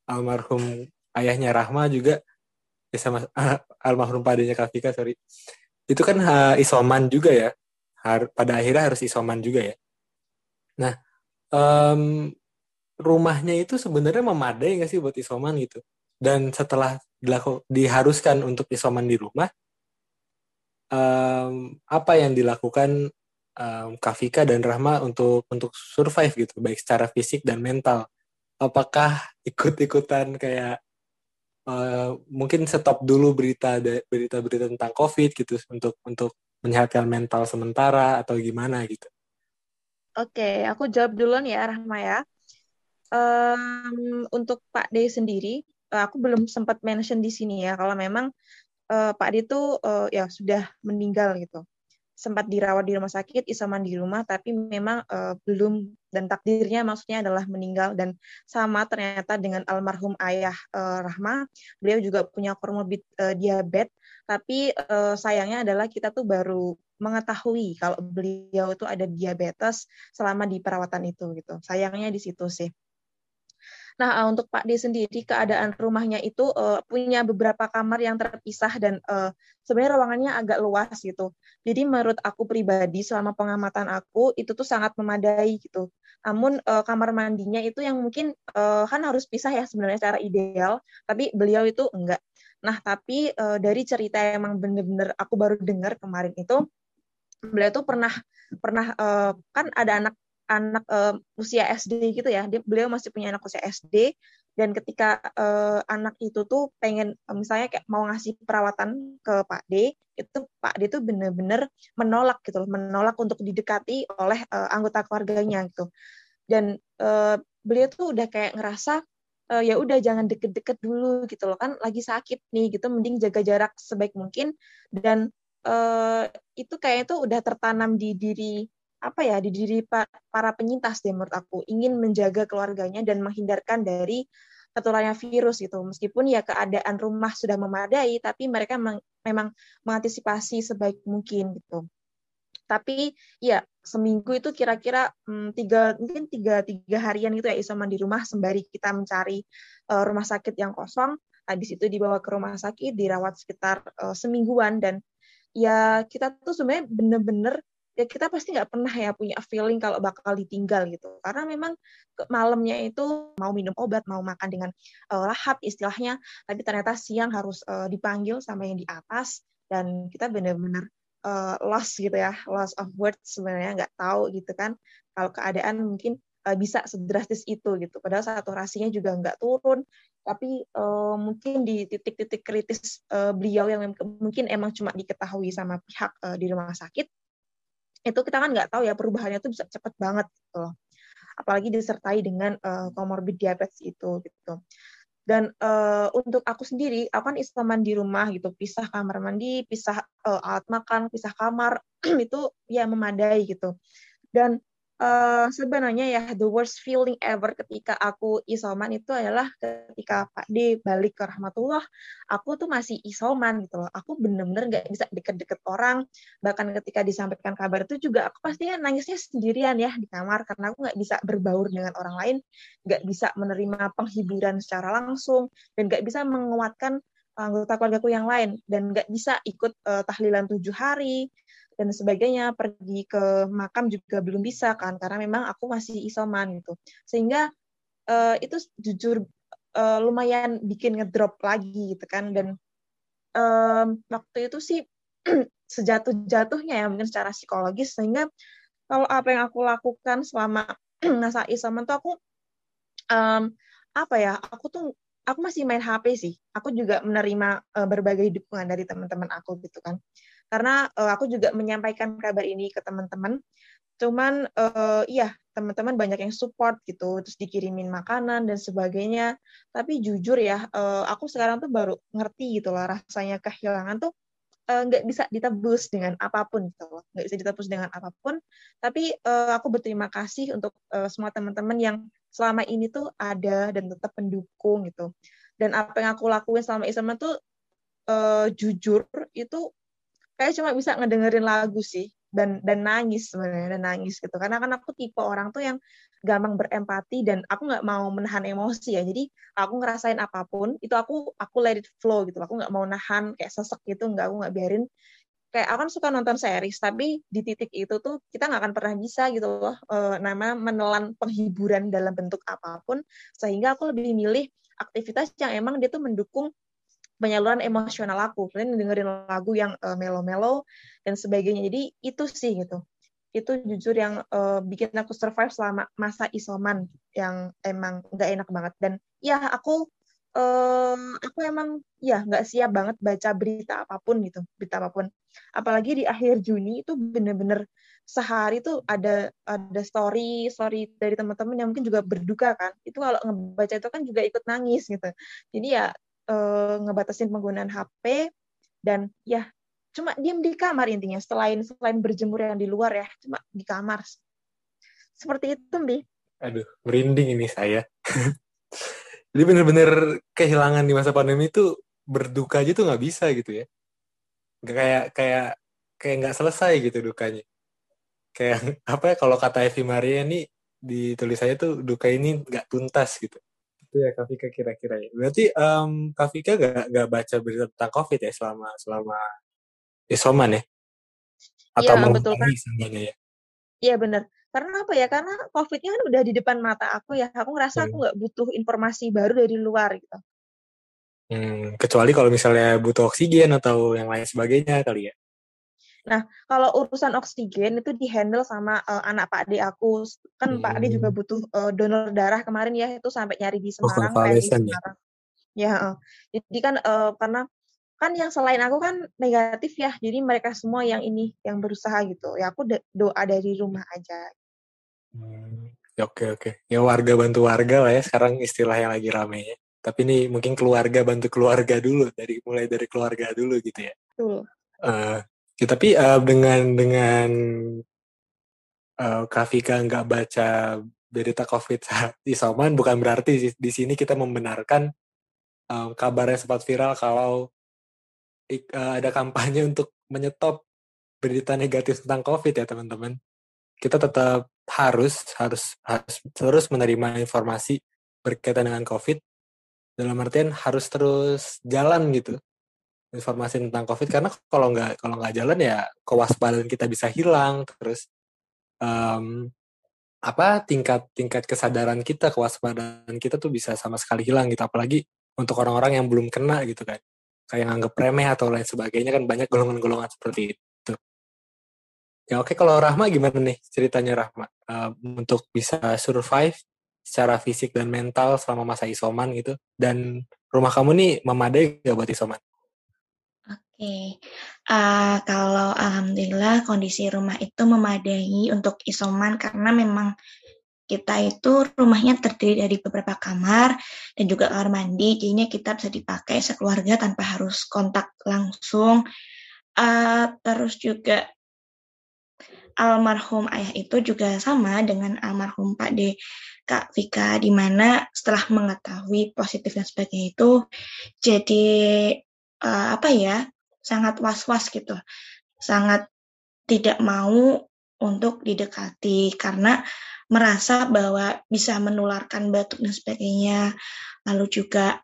almarhum ayahnya Rahma juga ya sama <laughs> almarhum padenya Kafika sorry. Itu kan uh, isoman juga ya. Har pada akhirnya harus isoman juga ya. Nah um, rumahnya itu sebenarnya memadai nggak sih buat isoman gitu dan setelah dilaku, diharuskan untuk isoman di rumah um, apa yang dilakukan um, Kafika dan Rahma untuk untuk survive gitu baik secara fisik dan mental apakah ikut-ikutan kayak uh, mungkin stop dulu berita berita-berita tentang COVID gitu untuk untuk menyehatkan mental sementara atau gimana gitu. Oke, aku jawab duluan ya Rahma ya. Um, untuk Pak D sendiri, aku belum sempat mention di sini ya kalau memang uh, Pak D itu uh, ya sudah meninggal gitu sempat dirawat di rumah sakit, isoman di rumah, tapi memang uh, belum dan takdirnya maksudnya adalah meninggal dan sama ternyata dengan almarhum ayah uh, Rahma, beliau juga punya komorbid uh, diabetes, tapi uh, sayangnya adalah kita tuh baru mengetahui kalau beliau itu ada diabetes selama di perawatan itu gitu. Sayangnya di situ sih. Nah, uh, untuk Pak D sendiri keadaan rumahnya itu uh, punya beberapa kamar yang terpisah dan uh, sebenarnya ruangannya agak luas gitu. Jadi menurut aku pribadi selama pengamatan aku itu tuh sangat memadai gitu. Namun uh, kamar mandinya itu yang mungkin uh, kan harus pisah ya sebenarnya secara ideal, tapi beliau itu enggak. Nah, tapi uh, dari cerita yang emang bener-bener aku baru dengar kemarin itu beliau tuh pernah pernah uh, kan ada anak anak uh, usia SD gitu ya. Dia, beliau masih punya anak usia SD dan ketika uh, anak itu tuh pengen misalnya kayak mau ngasih perawatan ke Pak D, itu Pak D tuh bener-bener menolak gitu loh, menolak untuk didekati oleh uh, anggota keluarganya gitu. Dan uh, beliau tuh udah kayak ngerasa uh, ya udah jangan deket-deket dulu gitu loh kan lagi sakit nih gitu mending jaga jarak sebaik mungkin dan uh, itu kayak itu udah tertanam di diri apa ya di diri para penyintas deh menurut aku. Ingin menjaga keluarganya dan menghindarkan dari tertularnya virus gitu. Meskipun ya keadaan rumah sudah memadai tapi mereka memang mengantisipasi sebaik mungkin gitu. Tapi ya seminggu itu kira-kira hmm, tiga mungkin tiga tiga harian gitu ya isoman di rumah sembari kita mencari uh, rumah sakit yang kosong. Habis itu dibawa ke rumah sakit dirawat sekitar uh, semingguan. Dan ya kita tuh sebenarnya bener-bener ya kita pasti nggak pernah ya punya feeling kalau bakal ditinggal gitu karena memang malamnya itu mau minum obat mau makan dengan uh, lahap istilahnya tapi ternyata siang harus uh, dipanggil sama yang di atas dan kita bener-bener uh, loss gitu ya, loss of words sebenarnya nggak tahu gitu kan. Kalau keadaan mungkin uh, bisa sedrastis itu gitu. Padahal saturasinya juga nggak turun, tapi uh, mungkin di titik-titik kritis uh, beliau yang mungkin emang cuma diketahui sama pihak uh, di rumah sakit, itu kita kan nggak tahu ya perubahannya itu bisa cepet banget gitu Apalagi disertai dengan uh, comorbid diabetes itu gitu. Dan uh, untuk aku sendiri, aku kan isoman di rumah gitu, pisah kamar mandi, pisah uh, alat makan, pisah kamar, <clears throat> itu ya memadai gitu. Dan uh, sebenarnya ya the worst feeling ever ketika aku isoman itu adalah ketika Pak D balik ke rahmatullah, aku tuh masih isoman gitu loh. Aku bener-bener nggak bisa deket-deket orang. Bahkan ketika disampaikan kabar itu juga aku pastinya nangisnya sendirian ya di kamar karena aku nggak bisa berbaur dengan orang lain, nggak bisa menerima penghiburan secara langsung, dan nggak bisa menguatkan anggota keluargaku yang lain dan nggak bisa ikut uh, tahlilan tujuh hari dan sebagainya pergi ke makam juga belum bisa kan karena memang aku masih isoman gitu. Sehingga uh, itu jujur uh, lumayan bikin ngedrop lagi gitu kan. Dan um, waktu itu sih <clears throat> sejatuh-jatuhnya ya mungkin secara psikologis sehingga kalau apa yang aku lakukan selama <clears throat> masa isoman tuh aku um, apa ya aku tuh aku masih main HP sih. Aku juga menerima uh, berbagai dukungan dari teman-teman aku gitu kan karena uh, aku juga menyampaikan kabar ini ke teman-teman. Cuman uh, iya teman-teman banyak yang support gitu terus dikirimin makanan dan sebagainya. Tapi jujur ya uh, aku sekarang tuh baru ngerti gitu lah rasanya kehilangan tuh nggak uh, bisa ditebus dengan apa pun gitu loh. Nggak bisa ditebus dengan apa pun. Tapi uh, aku berterima kasih untuk uh, semua teman-teman yang selama ini tuh ada dan tetap mendukung gitu. Dan apa yang aku lakuin selama Islam tuh uh, jujur itu kayak cuma bisa ngedengerin lagu sih dan dan nangis sebenarnya dan nangis gitu. Karena kan aku tipe orang tuh yang gampang berempati dan aku nggak mau menahan emosi ya. Jadi aku ngerasain apa pun itu aku aku let it flow gitu. Aku nggak mau nahan kayak sesek gitu nggak aku nggak biarin. Kayak aku kan suka nonton series tapi di titik itu tuh kita nggak akan pernah bisa gitu loh e, nama menelan penghiburan dalam bentuk apa pun. Sehingga aku lebih milih aktivitas yang emang dia tuh mendukung penyaluran emosional aku. Kalian dengerin lagu yang uh, melo-melo dan sebagainya. Jadi itu sih gitu. Itu jujur yang uh, bikin aku survive selama masa isoman yang emang nggak enak banget. Dan ya aku um, aku emang ya nggak siap banget baca berita apa pun gitu, berita apa pun. Apalagi di akhir Juni itu bener-bener sehari tuh ada ada story story dari teman-teman yang mungkin juga berduka kan itu kalau ngebaca itu kan juga ikut nangis gitu jadi ya uh, ngebatasin penggunaan HP dan ya cuma diem di kamar intinya selain selain berjemur yang di luar ya cuma di kamar seperti itu Bi. Aduh merinding ini saya. <laughs> Jadi bener-bener kehilangan di masa pandemi itu berduka aja tuh nggak bisa gitu ya. Gak kayak kayak kayak nggak selesai gitu dukanya. Kayak <laughs> apa ya kalau kata Evi Maria nih di tulisannya tuh duka ini nggak tuntas gitu gitu ya Kak Vika kira-kira ya. Berarti um, Kak Vika gak, gak baca berita tentang COVID ya selama selama isoman ya? Atau ya, betul kan? ya? Iya benar. Karena apa ya? Karena COVID-nya kan udah di depan mata aku ya. Aku ngerasa hmm. aku nggak butuh informasi baru dari luar gitu. Hmm, kecuali kalau misalnya butuh oksigen atau yang lain sebagainya kali ya. Nah, kalau urusan oksigen itu dihandle sama uh, anak Pak D aku. Kan hmm. Pak D juga hmm. butuh uh, donor darah kemarin ya itu sampai nyari di Semarang, oh, di Semarang. Ya, uh. jadi kan uh, karena kan yang selain aku kan negatif ya. Jadi mereka semua yang ini yang berusaha gitu. Ya aku doa dari rumah aja. Hmm. Ya, oke oke. Ya warga bantu warga lah ya sekarang istilah yang lagi rame ya. Tapi ini mungkin keluarga bantu keluarga dulu dari mulai dari keluarga dulu gitu ya. Betul. Uh, Ya, tapi uh, dengan dengan uh, Kak Vika nggak baca berita COVID <laughs> saat isoman, bukan berarti di sini kita membenarkan um, kabarnya sempat viral kalau uh, ada kampanye <laughs> untuk menyetop berita negatif tentang COVID ya teman-teman. Kita tetap harus harus harus terus menerima informasi berkaitan dengan COVID dalam artian harus terus jalan gitu informasi tentang COVID karena kalau nggak kalau nggak jalan ya kewaspadaan kita bisa hilang terus um, apa tingkat tingkat kesadaran kita kewaspadaan kita tuh bisa sama sekali hilang gitu apalagi untuk orang-orang yang belum kena gitu kan. Kayak nganggep remeh atau lain sebagainya kan banyak golongan-golongan seperti itu. Ya oke kalau Rahma gimana nih ceritanya Rahma? Uh, untuk bisa survive secara fisik dan mental selama masa isoman gitu dan rumah kamu nih memadai gak buat isoman? Oke, uh, kalau alhamdulillah kondisi rumah itu memadai untuk isoman karena memang kita itu rumahnya terdiri dari beberapa kamar dan juga kamar mandi, jadinya kita bisa dipakai sekeluarga tanpa harus kontak langsung. Uh, terus juga almarhum ayah itu juga sama dengan almarhum Pak D Kak Vika di mana setelah mengetahui positif dan sebagainya itu jadi uh, apa ya sangat was-was gitu sangat tidak mau untuk didekati karena merasa bahwa bisa menularkan batuk dan sebagainya lalu juga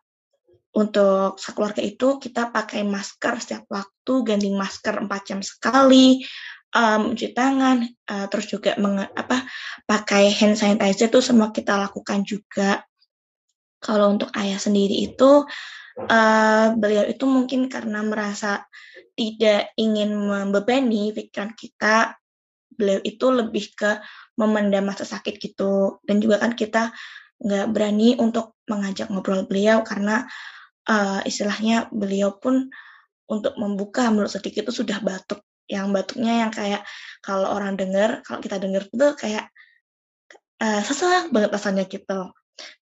untuk sekeluarga itu kita pakai masker setiap waktu ganti masker 4 jam sekali um, tangan, uh, terus juga apa pakai hand sanitizer itu semua kita lakukan juga. Kalau untuk ayah sendiri itu uh, beliau itu mungkin karena merasa tidak ingin membebani pikiran kita, beliau itu lebih ke memendam masa sakit gitu. Dan juga kan kita nggak berani untuk mengajak ngobrol beliau karena uh, istilahnya beliau pun untuk membuka mulut sedikit itu sudah batuk yang batuknya yang kayak kalau orang dengar, kalau kita dengar itu kayak uh, banget rasanya gitu.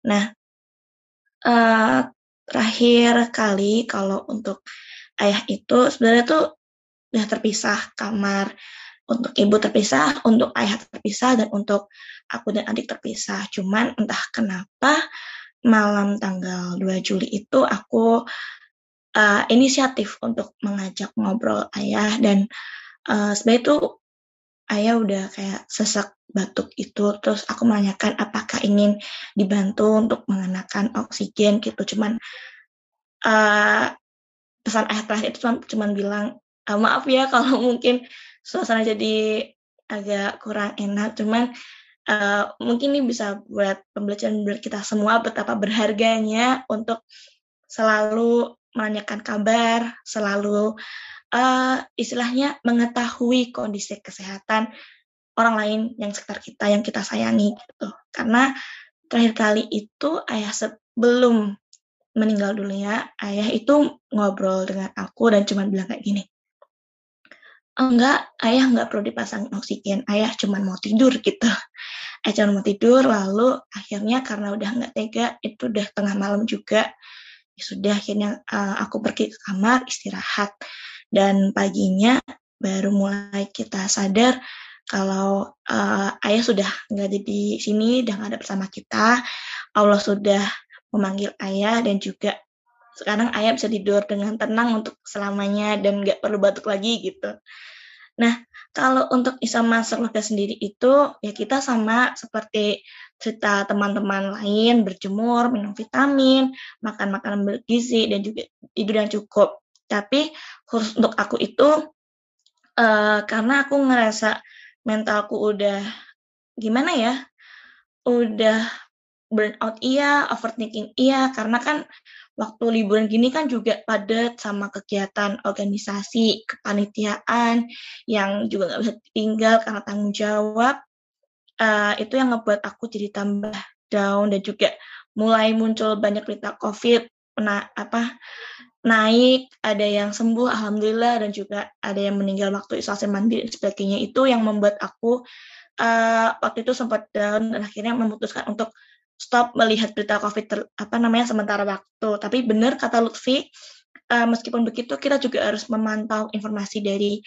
Nah, uh, terakhir kali kalau untuk ayah itu sebenarnya tuh udah terpisah kamar untuk ibu terpisah, untuk ayah terpisah, dan untuk aku dan adik terpisah. Cuman entah kenapa malam tanggal 2 Juli itu aku uh, inisiatif untuk mengajak ngobrol ayah dan uh, sebenarnya itu ayah udah kayak sesak batuk itu terus aku menanyakan apakah ingin dibantu untuk mengenakan oksigen gitu. Cuman uh, pesan ayah terakhir itu cuman, cuman bilang uh, maaf ya kalau <laughs> mungkin suasana jadi agak kurang enak. Cuman uh, mungkin ini bisa buat pembelajaran buat kita semua betapa berharganya untuk selalu menanyakan kabar, selalu uh, istilahnya mengetahui kondisi kesehatan orang lain yang sekitar kita, yang kita sayangi gitu. Karena terakhir kali itu ayah sebelum meninggal dunia, ayah itu ngobrol dengan aku dan cuma bilang kayak gini, enggak, ayah enggak perlu dipasang oksigen, ayah cuma mau tidur gitu. <laughs> Ayah cuma mau tidur, lalu akhirnya karena udah enggak tega, itu udah tengah malam juga, ya sudah akhirnya uh, aku pergi ke kamar istirahat dan paginya baru mulai kita sadar kalau uh, ayah sudah nggak di sini dan ada bersama kita Allah sudah memanggil ayah dan juga sekarang ayah bisa tidur dengan tenang untuk selamanya dan nggak perlu batuk lagi gitu. Nah, kalau untuk isoman keluarga sendiri itu ya kita sama seperti cerita teman-teman lain berjemur, minum vitamin, makan makanan bergizi dan juga tidur yang cukup. Tapi khusus untuk aku itu uh, karena aku ngerasa mentalku udah gimana ya? Udah burnout iya, overthinking iya karena kan waktu liburan gini kan juga padat sama kegiatan organisasi, kepanitiaan yang juga nggak bisa tinggal karena tanggung jawab uh, itu yang ngebuat aku jadi tambah down dan juga mulai muncul banyak berita COVID, na apa naik, ada yang sembuh, alhamdulillah, dan juga ada yang meninggal waktu isolasi mandiri dan sebagainya. Itu yang membuat aku uh, waktu itu sempat down dan akhirnya memutuskan untuk stop melihat berita COVID ter, apa namanya sementara waktu. Tapi benar kata Lutfi, uh, meskipun begitu kita juga harus memantau informasi dari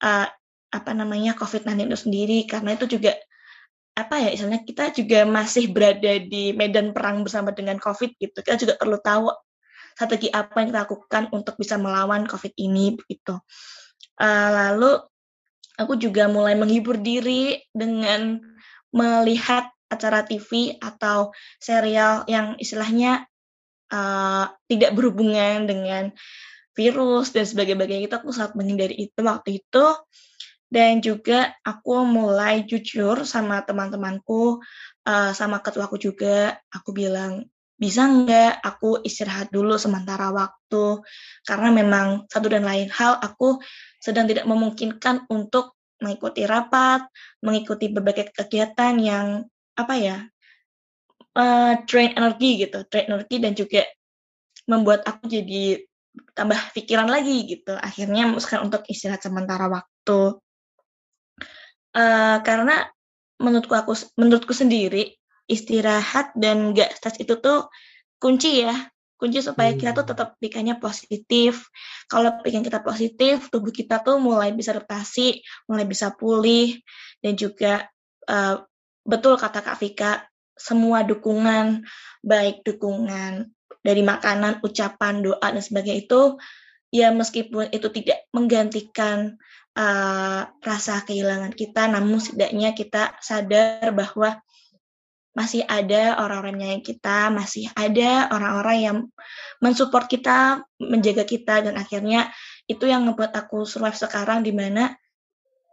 uh, apa namanya COVID-19 itu sendiri karena itu juga apa ya misalnya kita juga masih berada di medan perang bersama dengan COVID gitu. Kita juga perlu tahu strategi apa yang kita lakukan untuk bisa melawan COVID ini begitu. Uh, lalu aku juga mulai menghibur diri dengan melihat acara TV atau serial yang istilahnya uh, tidak berhubungan dengan virus dan sebagainya. Itu aku sangat menghindari itu waktu itu. Dan juga aku mulai jujur sama teman-temanku uh, sama ketuaku juga. Aku bilang bisa nggak aku istirahat dulu sementara waktu karena memang satu dan lain hal aku sedang tidak memungkinkan untuk mengikuti rapat, mengikuti berbagai kegiatan yang apa ya uh, drain energi gitu, drain energi dan juga membuat aku jadi tambah pikiran lagi gitu. Akhirnya memutuskan untuk istirahat sementara waktu. Uh, karena menurutku aku menurutku sendiri istirahat dan gak stres itu tuh kunci ya kunci supaya kita tuh hmm. tetap pikirannya positif kalau pikiran kita positif tubuh kita tuh mulai bisa adaptasi mulai bisa pulih dan juga uh, betul kata Kak Vika semua dukungan baik dukungan dari makanan ucapan doa dan sebagainya itu ya meskipun itu tidak menggantikan uh, rasa kehilangan kita namun setidaknya kita sadar bahwa masih ada orang-orang yang kita, masih ada orang-orang yang mensupport kita, menjaga kita, dan akhirnya itu yang ngebuat aku survive sekarang di mana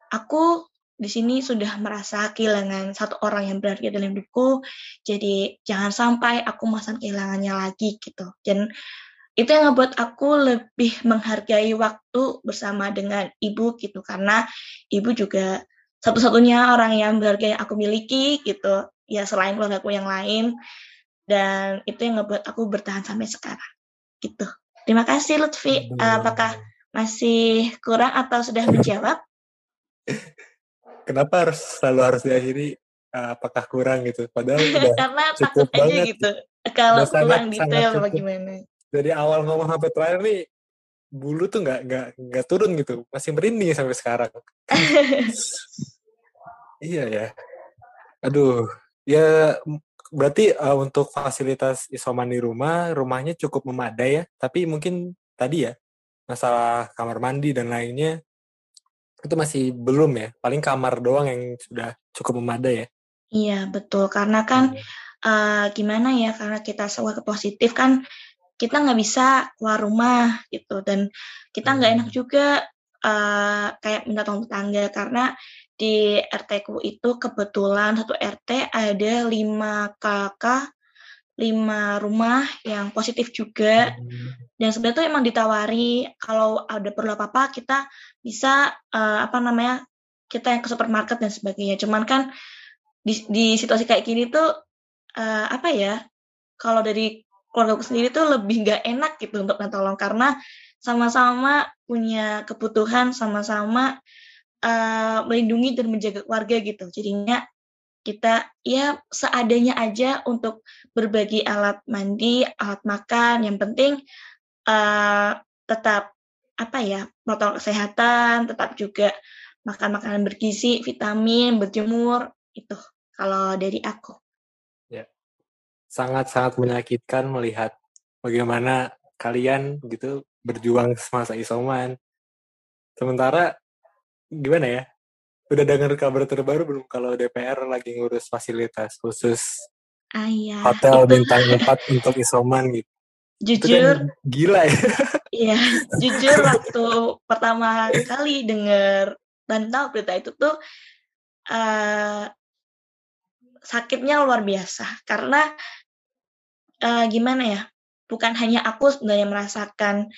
aku di sini sudah merasa kehilangan satu orang yang berarti dalam hidupku, jadi jangan sampai aku masang kehilangannya lagi gitu. Dan itu yang ngebuat aku lebih menghargai waktu bersama dengan ibu gitu, karena ibu juga satu-satunya orang yang berharga yang aku miliki gitu ya selain keluarga aku yang lain dan itu yang ngebuat aku bertahan sampai sekarang gitu. Terima kasih Lutfi. Uh, apakah masih kurang atau sudah menjawab? <laughs> Kenapa harus selalu harus diakhiri? Uh, apakah kurang gitu? Padahal <laughs> udah karena cukup takut banget. aja gitu. Kalau kurang detail bagaimana? Dari awal ngomong sampai terakhir nih bulu tuh nggak nggak nggak turun gitu. Masih merinding sampai sekarang. <laughs> Iya ya. Aduh Ya berarti uh, untuk fasilitas isoman di rumah, rumahnya cukup memadai ya. Tapi mungkin tadi ya masalah kamar mandi dan lainnya itu masih belum ya. Paling kamar doang yang sudah cukup memadai ya. Iya betul karena kan hmm. uh, gimana ya karena kita semua positif kan kita nggak bisa keluar rumah gitu dan kita nggak hmm. enak juga uh, kayak minta tolong tetangga karena di RT ku itu kebetulan satu RT ada lima kakak, lima rumah yang positif juga. Hmm. Dan sebenarnya itu emang ditawari kalau ada perlu apa-apa kita bisa uh, apa namanya kita yang ke supermarket dan sebagainya. Cuman kan di, di situasi kayak gini tuh uh, apa ya? Kalau dari keluarga aku sendiri tuh lebih nggak enak gitu untuk tolong karena sama-sama punya kebutuhan, sama-sama uh, melindungi dan menjaga keluarga gitu. Jadinya kita ya seadanya aja untuk berbagi alat mandi, alat makan. Yang penting uh, tetap apa ya protokol kesehatan, tetap juga makan makanan bergizi, vitamin, berjemur itu kalau dari aku. Ya, sangat sangat menyakitkan melihat bagaimana kalian gitu berjuang semasa isoman. Sementara gimana ya? Udah dengar kabar terbaru belum kalau DPR lagi ngurus fasilitas khusus ah, iya. hotel bintang <laughs> 4 untuk isoman gitu. Jujur, kan gila ya. <laughs> Iya, jujur waktu pertama kali dengar dan tahu berita itu tuh uh, sakitnya luar biasa karena uh, gimana ya? Bukan hanya aku sebenarnya merasakan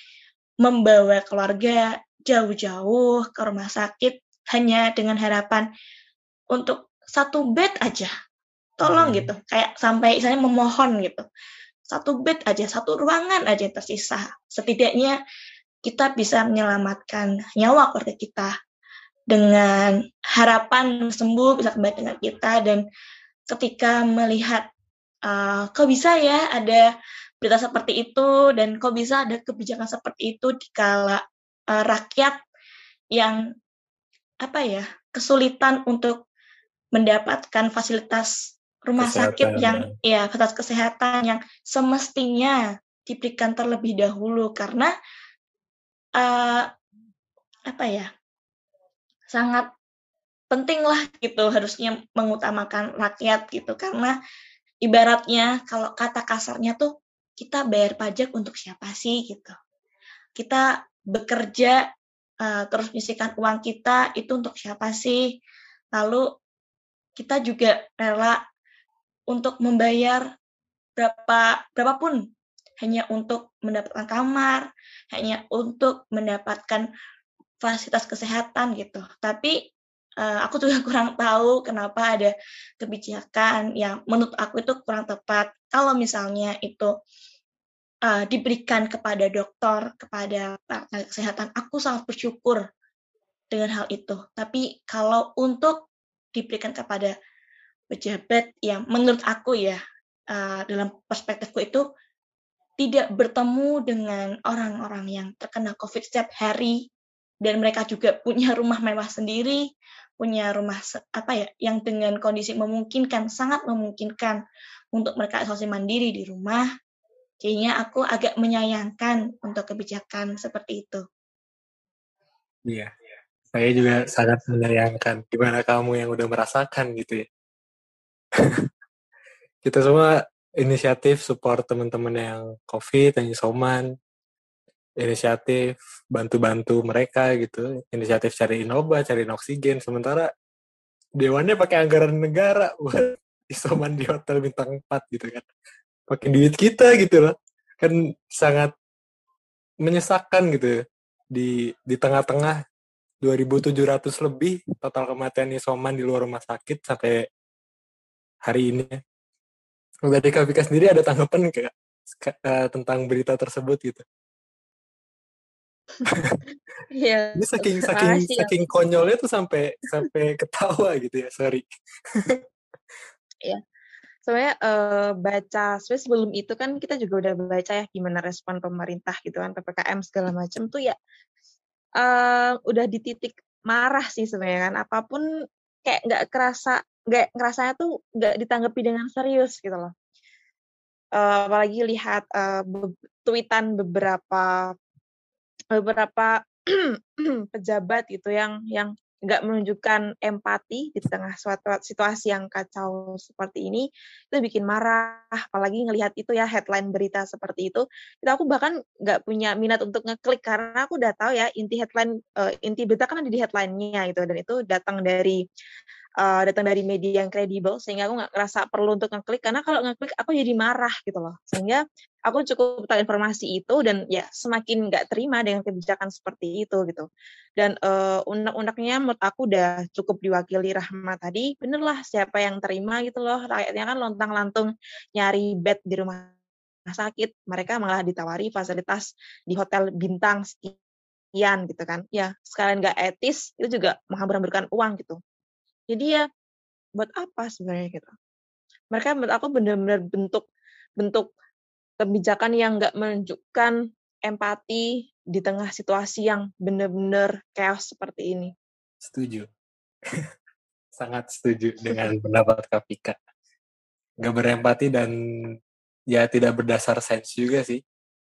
membawa keluarga jauh-jauh ke rumah sakit hanya dengan harapan untuk satu bed aja. Tolong hmm. gitu, kayak sampai saya memohon gitu. Satu bed aja, satu ruangan aja yang tersisa. Setidaknya kita bisa menyelamatkan nyawa keluarga kita dengan harapan sembuh bisa kembali dengan kita dan ketika melihat uh, kok bisa ya ada berita seperti itu dan kok bisa ada kebijakan seperti itu di kala uh, rakyat yang apa ya kesulitan untuk mendapatkan fasilitas rumah Kesehatan, sakit yang ya. fasilitas kesehatan yang semestinya diberikan terlebih dahulu karena uh, apa ya sangat penting lah gitu harusnya mengutamakan rakyat gitu. Karena ibaratnya kalau kata kasarnya tuh kita bayar pajak untuk siapa sih? gitu. Kita bekerja uh, terus menyisihkan uang kita itu untuk siapa sih lalu kita juga rela untuk membayar berapa berapapun hanya untuk mendapatkan kamar, hanya untuk mendapatkan fasilitas kesehatan gitu. Tapi uh, aku juga <laughs> kurang tahu kenapa ada kebijakan yang menurut aku itu kurang tepat. Kalau misalnya itu uh, diberikan kepada dokter, kepada tenaga kesehatan, aku sangat bersyukur dengan hal itu. Tapi kalau untuk diberikan kepada pejabat yang menurut aku ya uh, dalam perspektifku itu tidak bertemu dengan orang-orang yang terkena COVID setiap hari dan mereka juga punya rumah mewah sendiri, punya rumah apa ya yang dengan kondisi memungkinkan, sangat memungkinkan untuk mereka isolasi mandiri di rumah. Jadinya aku agak menyayangkan untuk kebijakan seperti itu. Iya, saya juga sangat menyayangkan. Gimana kamu yang udah merasakan gitu ya? <laughs> Kita semua inisiatif support teman-teman yang COVID, yang isoman, inisiatif bantu-bantu mereka gitu, inisiatif cariin obat, cariin oksigen, sementara dewannya pakai anggaran negara <laughs> buat isoman di hotel bintang 4 gitu kan. Pakai duit kita gitu loh. Kan sangat menyesakan gitu ya. di di tengah-tengah 2.700 lebih total kematian isoman di luar rumah sakit sampai hari ini dari KPK sendiri ada tanggapan kayak uh, tentang berita tersebut gitu? <laughs> Iya. Ini saking saking ya. saking konyolnya tuh sampai sampai ketawa gitu ya, sorry. Iya. Sebenarnya uh, baca sebenarnya sebelum itu kan kita juga udah baca ya gimana respon pemerintah gitu kan PPKM segala macam tuh ya uh, udah di titik marah sih sebenarnya kan apa pun kayak nggak kerasa nggak ngerasanya tuh nggak ditanggapi dengan serius gitu loh. Uh, apalagi lihat uh, be tweetan beberapa beberapa <clears throat> pejabat gitu yang yang nggak menunjukkan empati di tengah suatu situasi yang kacau seperti ini itu bikin marah. Apalagi ngelihat itu ya headline berita seperti itu. Itu aku bahkan nggak punya minat untuk ngeklik karena aku udah tahu ya inti headline uh, inti berita kan ada di headline-nya itu dan itu datang dari uh, datang dari media yang kredibel sehingga aku nggak ngerasa perlu untuk ngeklik karena kalau ngeklik aku jadi marah gitu loh. Sehingga aku cukup tahu informasi itu dan ya semakin nggak terima dengan kebijakan seperti itu gitu. Dan uh, undang-undangnya menurut aku udah cukup diwakili Rahma tadi bener lah siapa yang terima gitu loh. Rakyatnya kan lontang-lantung nyari bed di rumah sakit mereka malah ditawari fasilitas di hotel bintang sekian gitu kan. Ya sekalian nggak etis itu juga menghambur-hamburkan uang gitu jadi ya buat apa sebenarnya gitu. Mereka menurut aku benar-benar bentuk bentuk kebijakan yang nggak menunjukkan empati di tengah situasi yang benar-benar chaos seperti ini. Setuju. <laughs> Sangat setuju dengan pendapat Kapika. Nggak berempati dan ya tidak berdasar sains juga sih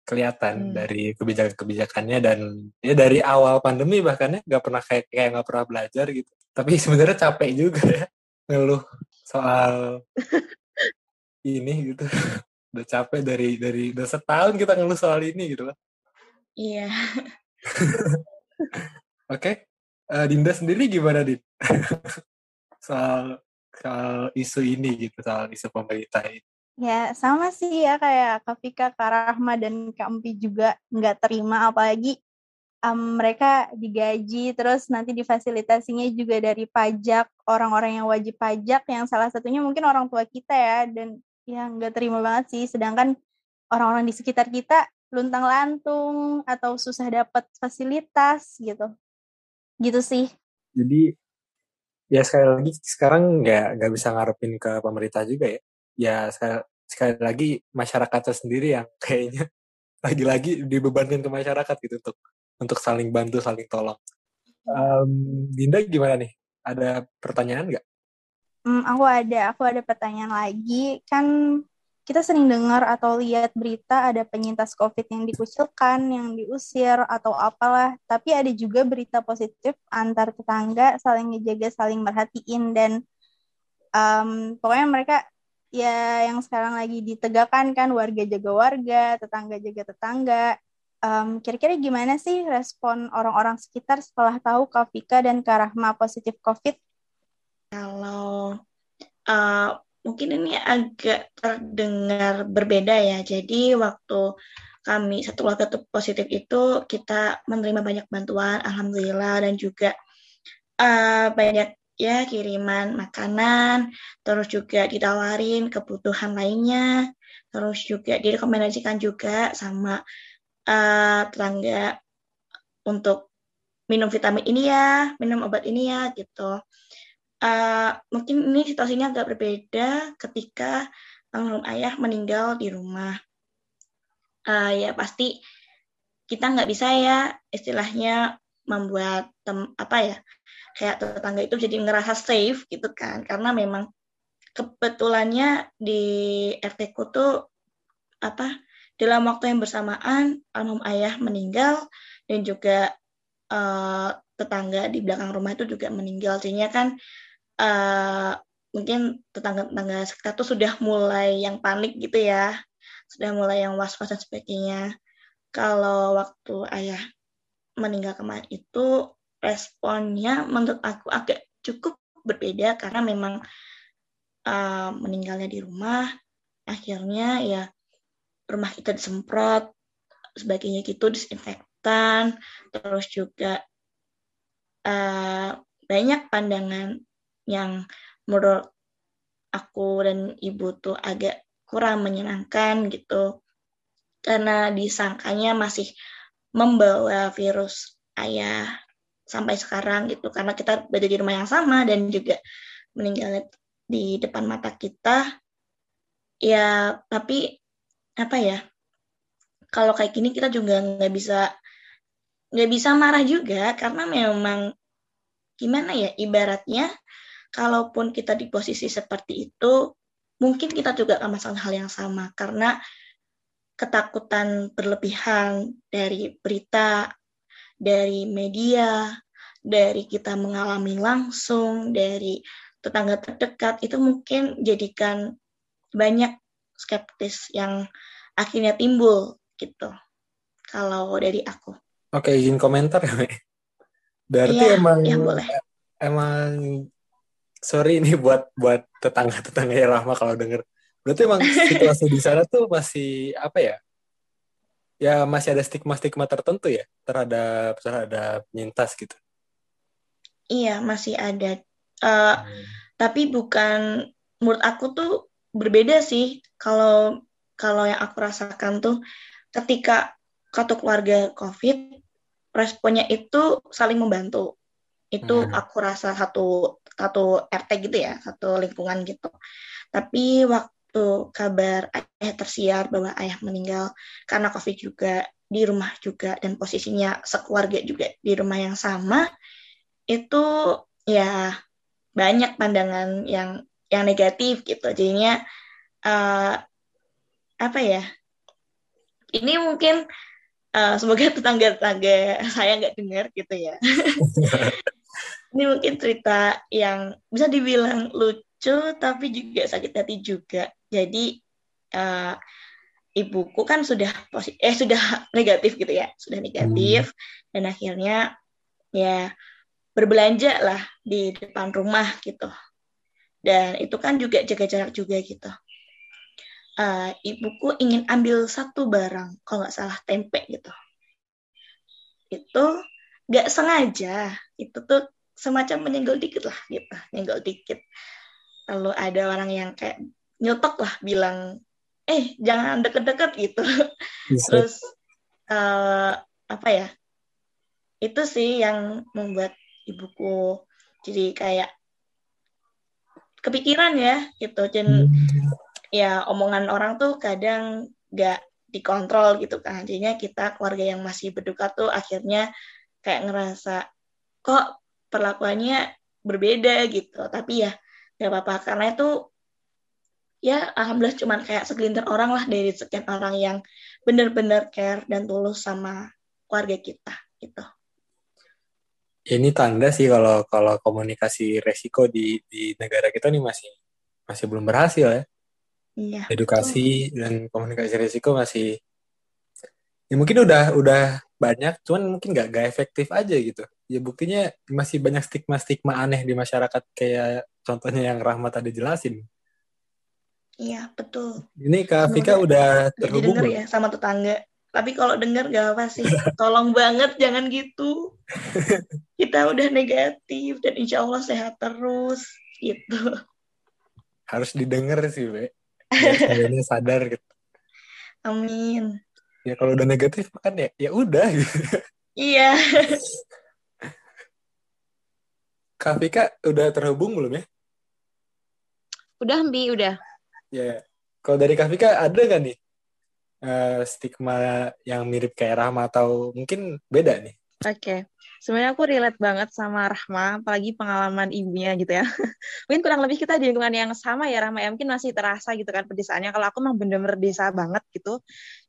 kelihatan hmm. dari kebijakan-kebijakannya dan ya dari awal pandemi bahkan ya nggak pernah kayak kayak nggak pernah belajar gitu. Tapi <laughs> sebenarnya capek juga ya ngeluh soal ini gitu. <laughs> Udah capek dari dari udah setahun kita ngeluh soal ini gitu kan iya. <laughs> Oke okay. uh, Dinda sendiri gimana Din? Soal soal isu ini gitu soal isu pemerintah ini Ya, sama sih ya kayak Kak Fika, Kak Rahma, dan Kak Empi juga nggak terima, apalagi um, mereka digaji terus nanti difasilitasinya juga dari pajak orang-orang yang wajib pajak yang salah satunya mungkin orang tua kita ya dan yang nggak terima banget sih. Sedangkan orang-orang di sekitar kita luntang lantung atau susah dapat fasilitas gitu. Gitu sih. Jadi ya sekali lagi sekarang nggak nggak bisa ngarepin ke pemerintah juga ya ya sekali, lagi masyarakatnya sendiri yang <laughs> kayaknya lagi-lagi dibebankan ke masyarakat gitu untuk untuk saling bantu, saling tolong. Um, Dinda gimana nih? Ada pertanyaan nggak? Hmm, aku ada, aku ada pertanyaan lagi. Kan kita sering dengar atau lihat berita ada penyintas COVID yang dikucilkan, yang diusir atau apalah. Tapi ada juga berita positif antar tetangga saling ngejaga, saling merhatiin dan um, pokoknya mereka ya yang sekarang lagi ditegakkan kan warga jaga warga, tetangga jaga tetangga. Um, kira-kira gimana sih respon orang-orang sekitar setelah tahu Kafika dan Karahma positif COVID? Kalau uh, mungkin ini agak terdengar berbeda ya. Jadi waktu kami satu keluarga positif itu kita menerima banyak bantuan, alhamdulillah dan juga uh, banyak ya kiriman makanan, terus juga ditawarin kebutuhan lainnya, terus juga direkomendasikan juga sama uh, tetangga untuk minum vitamin ini ya, minum obat ini ya gitu. Uh, mungkin ini situasinya agak berbeda ketika almarhum ayah meninggal di rumah. Uh, ya pasti kita nggak bisa ya istilahnya membuat tem, apa ya kayak tetangga itu jadi ngerasa safe gitu kan karena memang kebetulannya di RT ku tuh apa dalam waktu yang bersamaan, almarhum ayah meninggal dan juga uh, tetangga di belakang rumah itu juga meninggal. Jadinya kan uh, mungkin tetangga-tetangga sekitar tuh sudah mulai yang panik gitu ya, sudah mulai yang was-was dan sebagainya. Kalau waktu ayah meninggal kemarin itu responnya menurut aku agak cukup berbeda karena memang uh, meninggalnya di rumah, akhirnya ya rumah kita disemprot sebagainya gitu disinfektan terus juga uh, banyak pandangan yang menurut aku dan ibu tuh agak kurang menyenangkan gitu. Karena disangkanya masih membawa virus ayah sampai sekarang gitu. Karena kita berada di rumah yang sama dan juga meninggal di depan mata kita. Ya tapi apa ya? Kalau kayak gini kita juga nggak bisa nggak bisa marah juga karena memang gimana ya ibaratnya kalaupun kita di posisi seperti itu mungkin kita juga akan masalah hal yang sama. Karena ketakutan berlebihan dari berita dari media dari kita mengalami langsung dari tetangga terdekat itu mungkin jadikan banyak skeptis yang akhirnya timbul gitu. Kalau dari aku. Oke, izin komentar ya, Berarti ya, emang ya boleh. emang sorry ini buat buat tetangga-tetangga ya Rahma kalau denger. Berarti emang <laughs> situasi di sana tuh masih apa ya? Ya masih ada stigma-stigma tertentu ya terhadap terhadap penyintas gitu. Iya, masih ada. Uh, hmm. Tapi bukan menurut aku tuh berbeda sih kalau kalau yang aku rasakan tuh ketika satu keluarga COVID responnya itu saling membantu itu hmm. aku rasa satu satu RT gitu ya satu lingkungan gitu tapi waktu kabar ayah tersiar bahwa ayah meninggal karena COVID juga di rumah juga dan posisinya sekeluarga juga di rumah yang sama itu ya banyak pandangan yang yang negatif gitu. Jadinya uh, apa ya ini mungkin uh, semoga <laughs> tetangga-tetangga saya nggak dengar gitu ya. <laughs> Ini mungkin cerita yang bisa dibilang lucu tapi juga sakit hati juga. Jadi uh, ibuku kan sudah positif eh sudah <laughs> negatif gitu ya sudah negatif. Hmm. dan akhirnya ya berbelanja lah di depan rumah gitu. Dan itu kan juga jaga jarak juga gitu. Uh, ibuku ingin ambil satu barang kalau nggak salah tempe gitu. Itu nggak sengaja itu tuh semacam menyenggol dikit lah gitu nyenggol dikit lalu ada orang yang kayak nyotok lah bilang eh jangan deket-deket gitu Bisa. terus uh, apa ya itu sih yang membuat ibuku jadi kayak kepikiran ya gitu dan hmm. ya omongan orang tuh kadang gak dikontrol gitu kan jadinya kita keluarga yang masih berduka tuh akhirnya kayak ngerasa kok perlakuannya berbeda gitu tapi ya gak apa-apa karena itu ya alhamdulillah cuman kayak segelintir orang lah dari sekian orang yang benar-benar care dan tulus sama keluarga kita gitu ini tanda sih kalau kalau komunikasi resiko di di negara kita nih masih masih belum berhasil ya iya edukasi betul. dan komunikasi resiko masih ya mungkin udah udah banyak cuman mungkin nggak nggak efektif aja gitu. Ya buktinya masih banyak stigma stigma aneh di masyarakat kayak contohnya yang Rahmat tadi jelasin. Iya betul. Ini Kak Vika udah terhubung ya sama tetangga. Tapi kalau dengar gak apa sih. <laughs> Tolong banget jangan gitu. Kita udah negatif dan insya Allah sehat terus gitu. Harus didengar sih Be. Sadar gitu. Amin ya kalau udah negatif kan ya ya udah gitu. Iya. Kak Vika udah terhubung belum ya? Udah, Mbi, udah. Ya. Kalau dari Kak Vika ada gak nih uh, stigma yang mirip kayak Rahma atau mungkin beda nih? Oke. Okay sebenarnya aku relate banget sama Rahma, apalagi pengalaman ibunya gitu ya. <laughs> mungkin kurang lebih kita di lingkungan yang sama ya Rahma, ya mungkin masih terasa gitu kan pedesaannya. Kalau aku emang bener-bener desa banget gitu,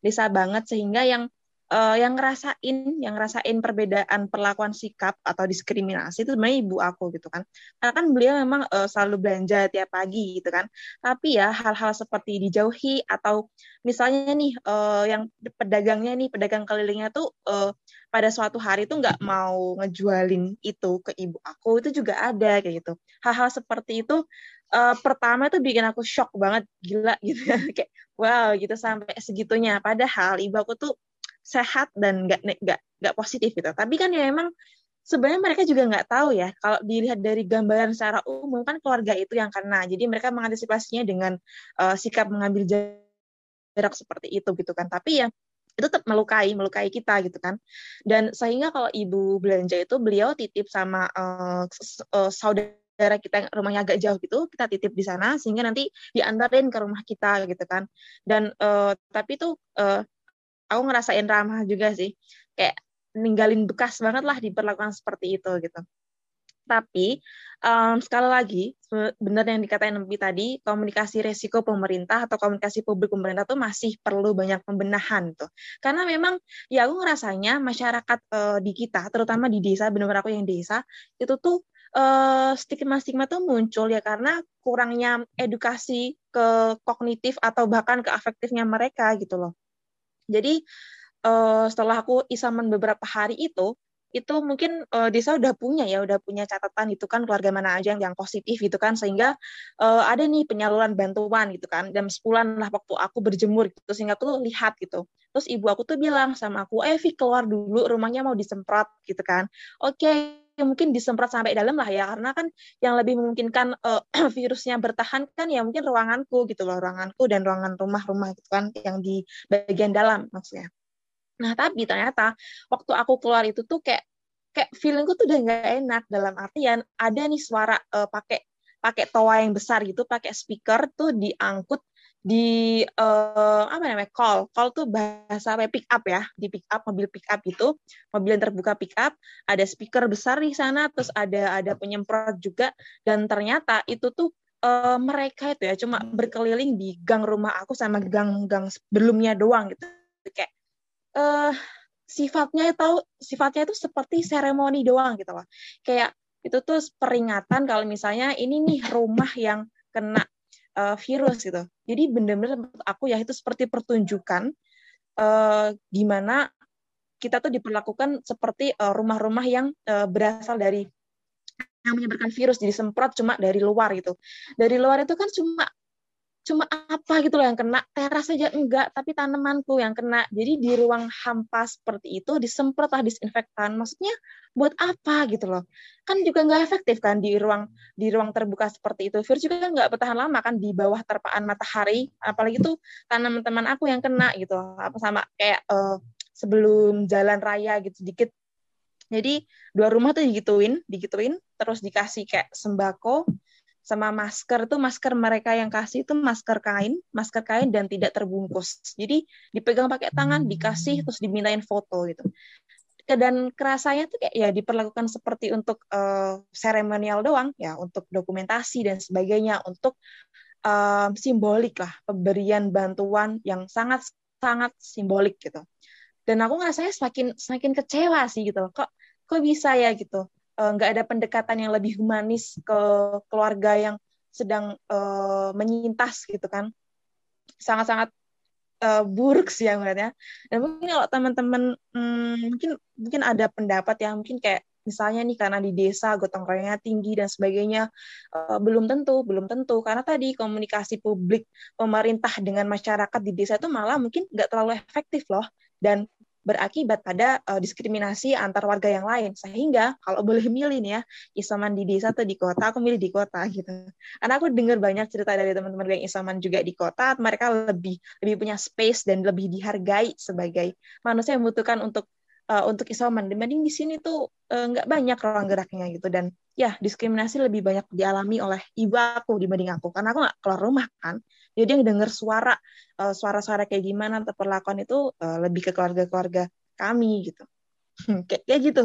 desa banget sehingga yang uh, yang ngerasain yang ngerasain perbedaan perlakuan sikap atau diskriminasi itu sebenarnya ibu aku gitu kan. Karena kan beliau memang uh, selalu belanja tiap pagi gitu kan. Tapi ya hal-hal seperti dijauhi atau misalnya nih uh, yang pedagangnya nih pedagang kelilingnya tuh uh, pada suatu hari tuh nggak mau ngejualin itu ke ibu aku itu juga ada kayak gitu. Hal-hal seperti itu uh, pertama itu bikin aku shock banget gila gitu <laughs> kayak wow gitu sampai segitunya. Padahal ibu aku tuh sehat dan nggak nggak nggak positif gitu. Tapi kan ya emang sebenarnya mereka juga nggak tahu ya kalau dilihat dari gambaran secara umum kan keluarga itu yang kena. Jadi mereka mengantisipasinya dengan uh, sikap mengambil jarak seperti itu gitu kan. Tapi ya itu tetap melukai melukai kita gitu kan dan sehingga kalau ibu belanja itu beliau titip sama uh, saudara kita yang rumahnya agak jauh gitu kita titip di sana sehingga nanti diantarin ke rumah kita gitu kan dan uh, tapi tuh uh, aku ngerasain ramah juga sih. Kayak ninggalin bekas banget lah diperlakukan seperti itu gitu. Tapi um, sekali lagi benar yang dikatain lebih tadi komunikasi resiko pemerintah atau komunikasi publik pemerintah tuh masih perlu banyak pembenahan tuh. Karena memang ya aku ngerasanya masyarakat uh, di kita terutama di desa benar-benar aku yang desa itu tuh uh, stigma-stigma tuh muncul ya karena kurangnya edukasi ke kognitif atau bahkan ke afektifnya mereka gitu loh jadi uh, setelah aku isaman beberapa hari itu, itu mungkin uh, desa udah punya ya, udah punya catatan itu kan keluarga mana aja yang, yang positif gitu kan, sehingga uh, ada nih penyaluran bantuan gitu kan, jam sepulan lah waktu aku berjemur gitu, sehingga aku tuh lihat gitu. Terus ibu aku tuh bilang sama aku, eh keluar dulu, rumahnya mau disemprot gitu kan. Oke, okay, mungkin disemprot sampai dalam lah ya. Karena kan yang lebih memungkinkan uh, <clears throat> virusnya bertahan kan ya mungkin ruanganku gitu loh. Ruanganku dan ruangan rumah-rumah gitu kan yang di bagian dalam maksudnya. Nah tapi ternyata waktu aku keluar itu tuh kayak kayak feelingku tuh udah nggak enak. Dalam artian ada nih suara uh, pakai pakai toa yang besar gitu pakai speaker tuh diangkut di uh, apa namanya call. Call tuh bahasa apa pick up ya. Di pick up mobil pick up itu mobil yang terbuka pick up. Ada speaker besar di sana terus ada ada penyemprot juga. Dan ternyata itu tuh uh, mereka itu ya cuma berkeliling di gang rumah aku sama gang-gang sebelumnya doang gitu. Kayak uh, sifatnya itu sifatnya itu seperti seremoni doang gitu loh. Kayak itu tuh peringatan kalau misalnya ini nih rumah yang kena uh, virus gitu. Jadi benar-benar aku ya itu seperti pertunjukan uh, gimana kita tuh diperlakukan seperti rumah rumah-rumah yang uh, berasal dari yang menyebarkan virus jadi semprot cuma dari luar gitu. Dari luar itu kan cuma cuma apa gitu loh yang kena teras saja enggak tapi tanamanku yang kena. Jadi di ruang hampa seperti itu disemprot lah disinfektan. Maksudnya buat apa gitu loh? Kan juga nggak efektif kan di ruang di ruang terbuka seperti itu. Virus juga nggak bertahan lama kan di bawah terpaan matahari. Apalagi tuh tanaman teman aku yang kena gitu. Apa sama kayak uh, sebelum jalan raya gitu sedikit. Jadi dua rumah tuh digituin digituin terus dikasih kayak sembako sama masker tuh masker mereka yang kasih itu masker kain, masker kain dan tidak terbungkus. Jadi dipegang pakai tangan, dikasih terus dimintain foto gitu. dan kerasanya tuh kayak ya diperlakukan seperti untuk uh, seremonial doang ya untuk dokumentasi dan sebagainya untuk uh, simbolik lah pemberian bantuan yang sangat sangat simbolik gitu dan aku ngerasanya semakin semakin kecewa sih gitu kok kok bisa ya gitu nggak uh, ada pendekatan yang lebih humanis ke keluarga yang sedang uh, menyintas gitu kan. Sangat-sangat uh, buruk sih yang melihatnya. Dan mungkin kalau teman-teman hmm, mungkin mungkin ada pendapat yang mungkin kayak misalnya nih karena di desa gotong royongnya tinggi dan sebagainya uh, belum tentu belum tentu. Karena tadi komunikasi publik pemerintah dengan masyarakat di desa itu malah mungkin nggak terlalu efektif loh. Dan berakibat pada uh, diskriminasi antar warga yang lain. Sehingga kalau boleh milih nih ya, isoman di desa atau di kota, aku milih di kota gitu. Karena aku dengar banyak cerita dari teman-teman yang isoman juga di kota, mereka lebih lebih punya space dan lebih dihargai sebagai manusia yang membutuhkan untuk uh, untuk isoman dibanding di sini tuh uh, nggak banyak ruang geraknya gitu dan ya diskriminasi lebih banyak dialami oleh ibu aku dibanding aku karena aku nggak keluar rumah kan jadi yang dengar suara uh, suara-suara kayak gimana atau perlakuan itu uh, lebih ke keluarga-keluarga kami gitu kayak kayak gitu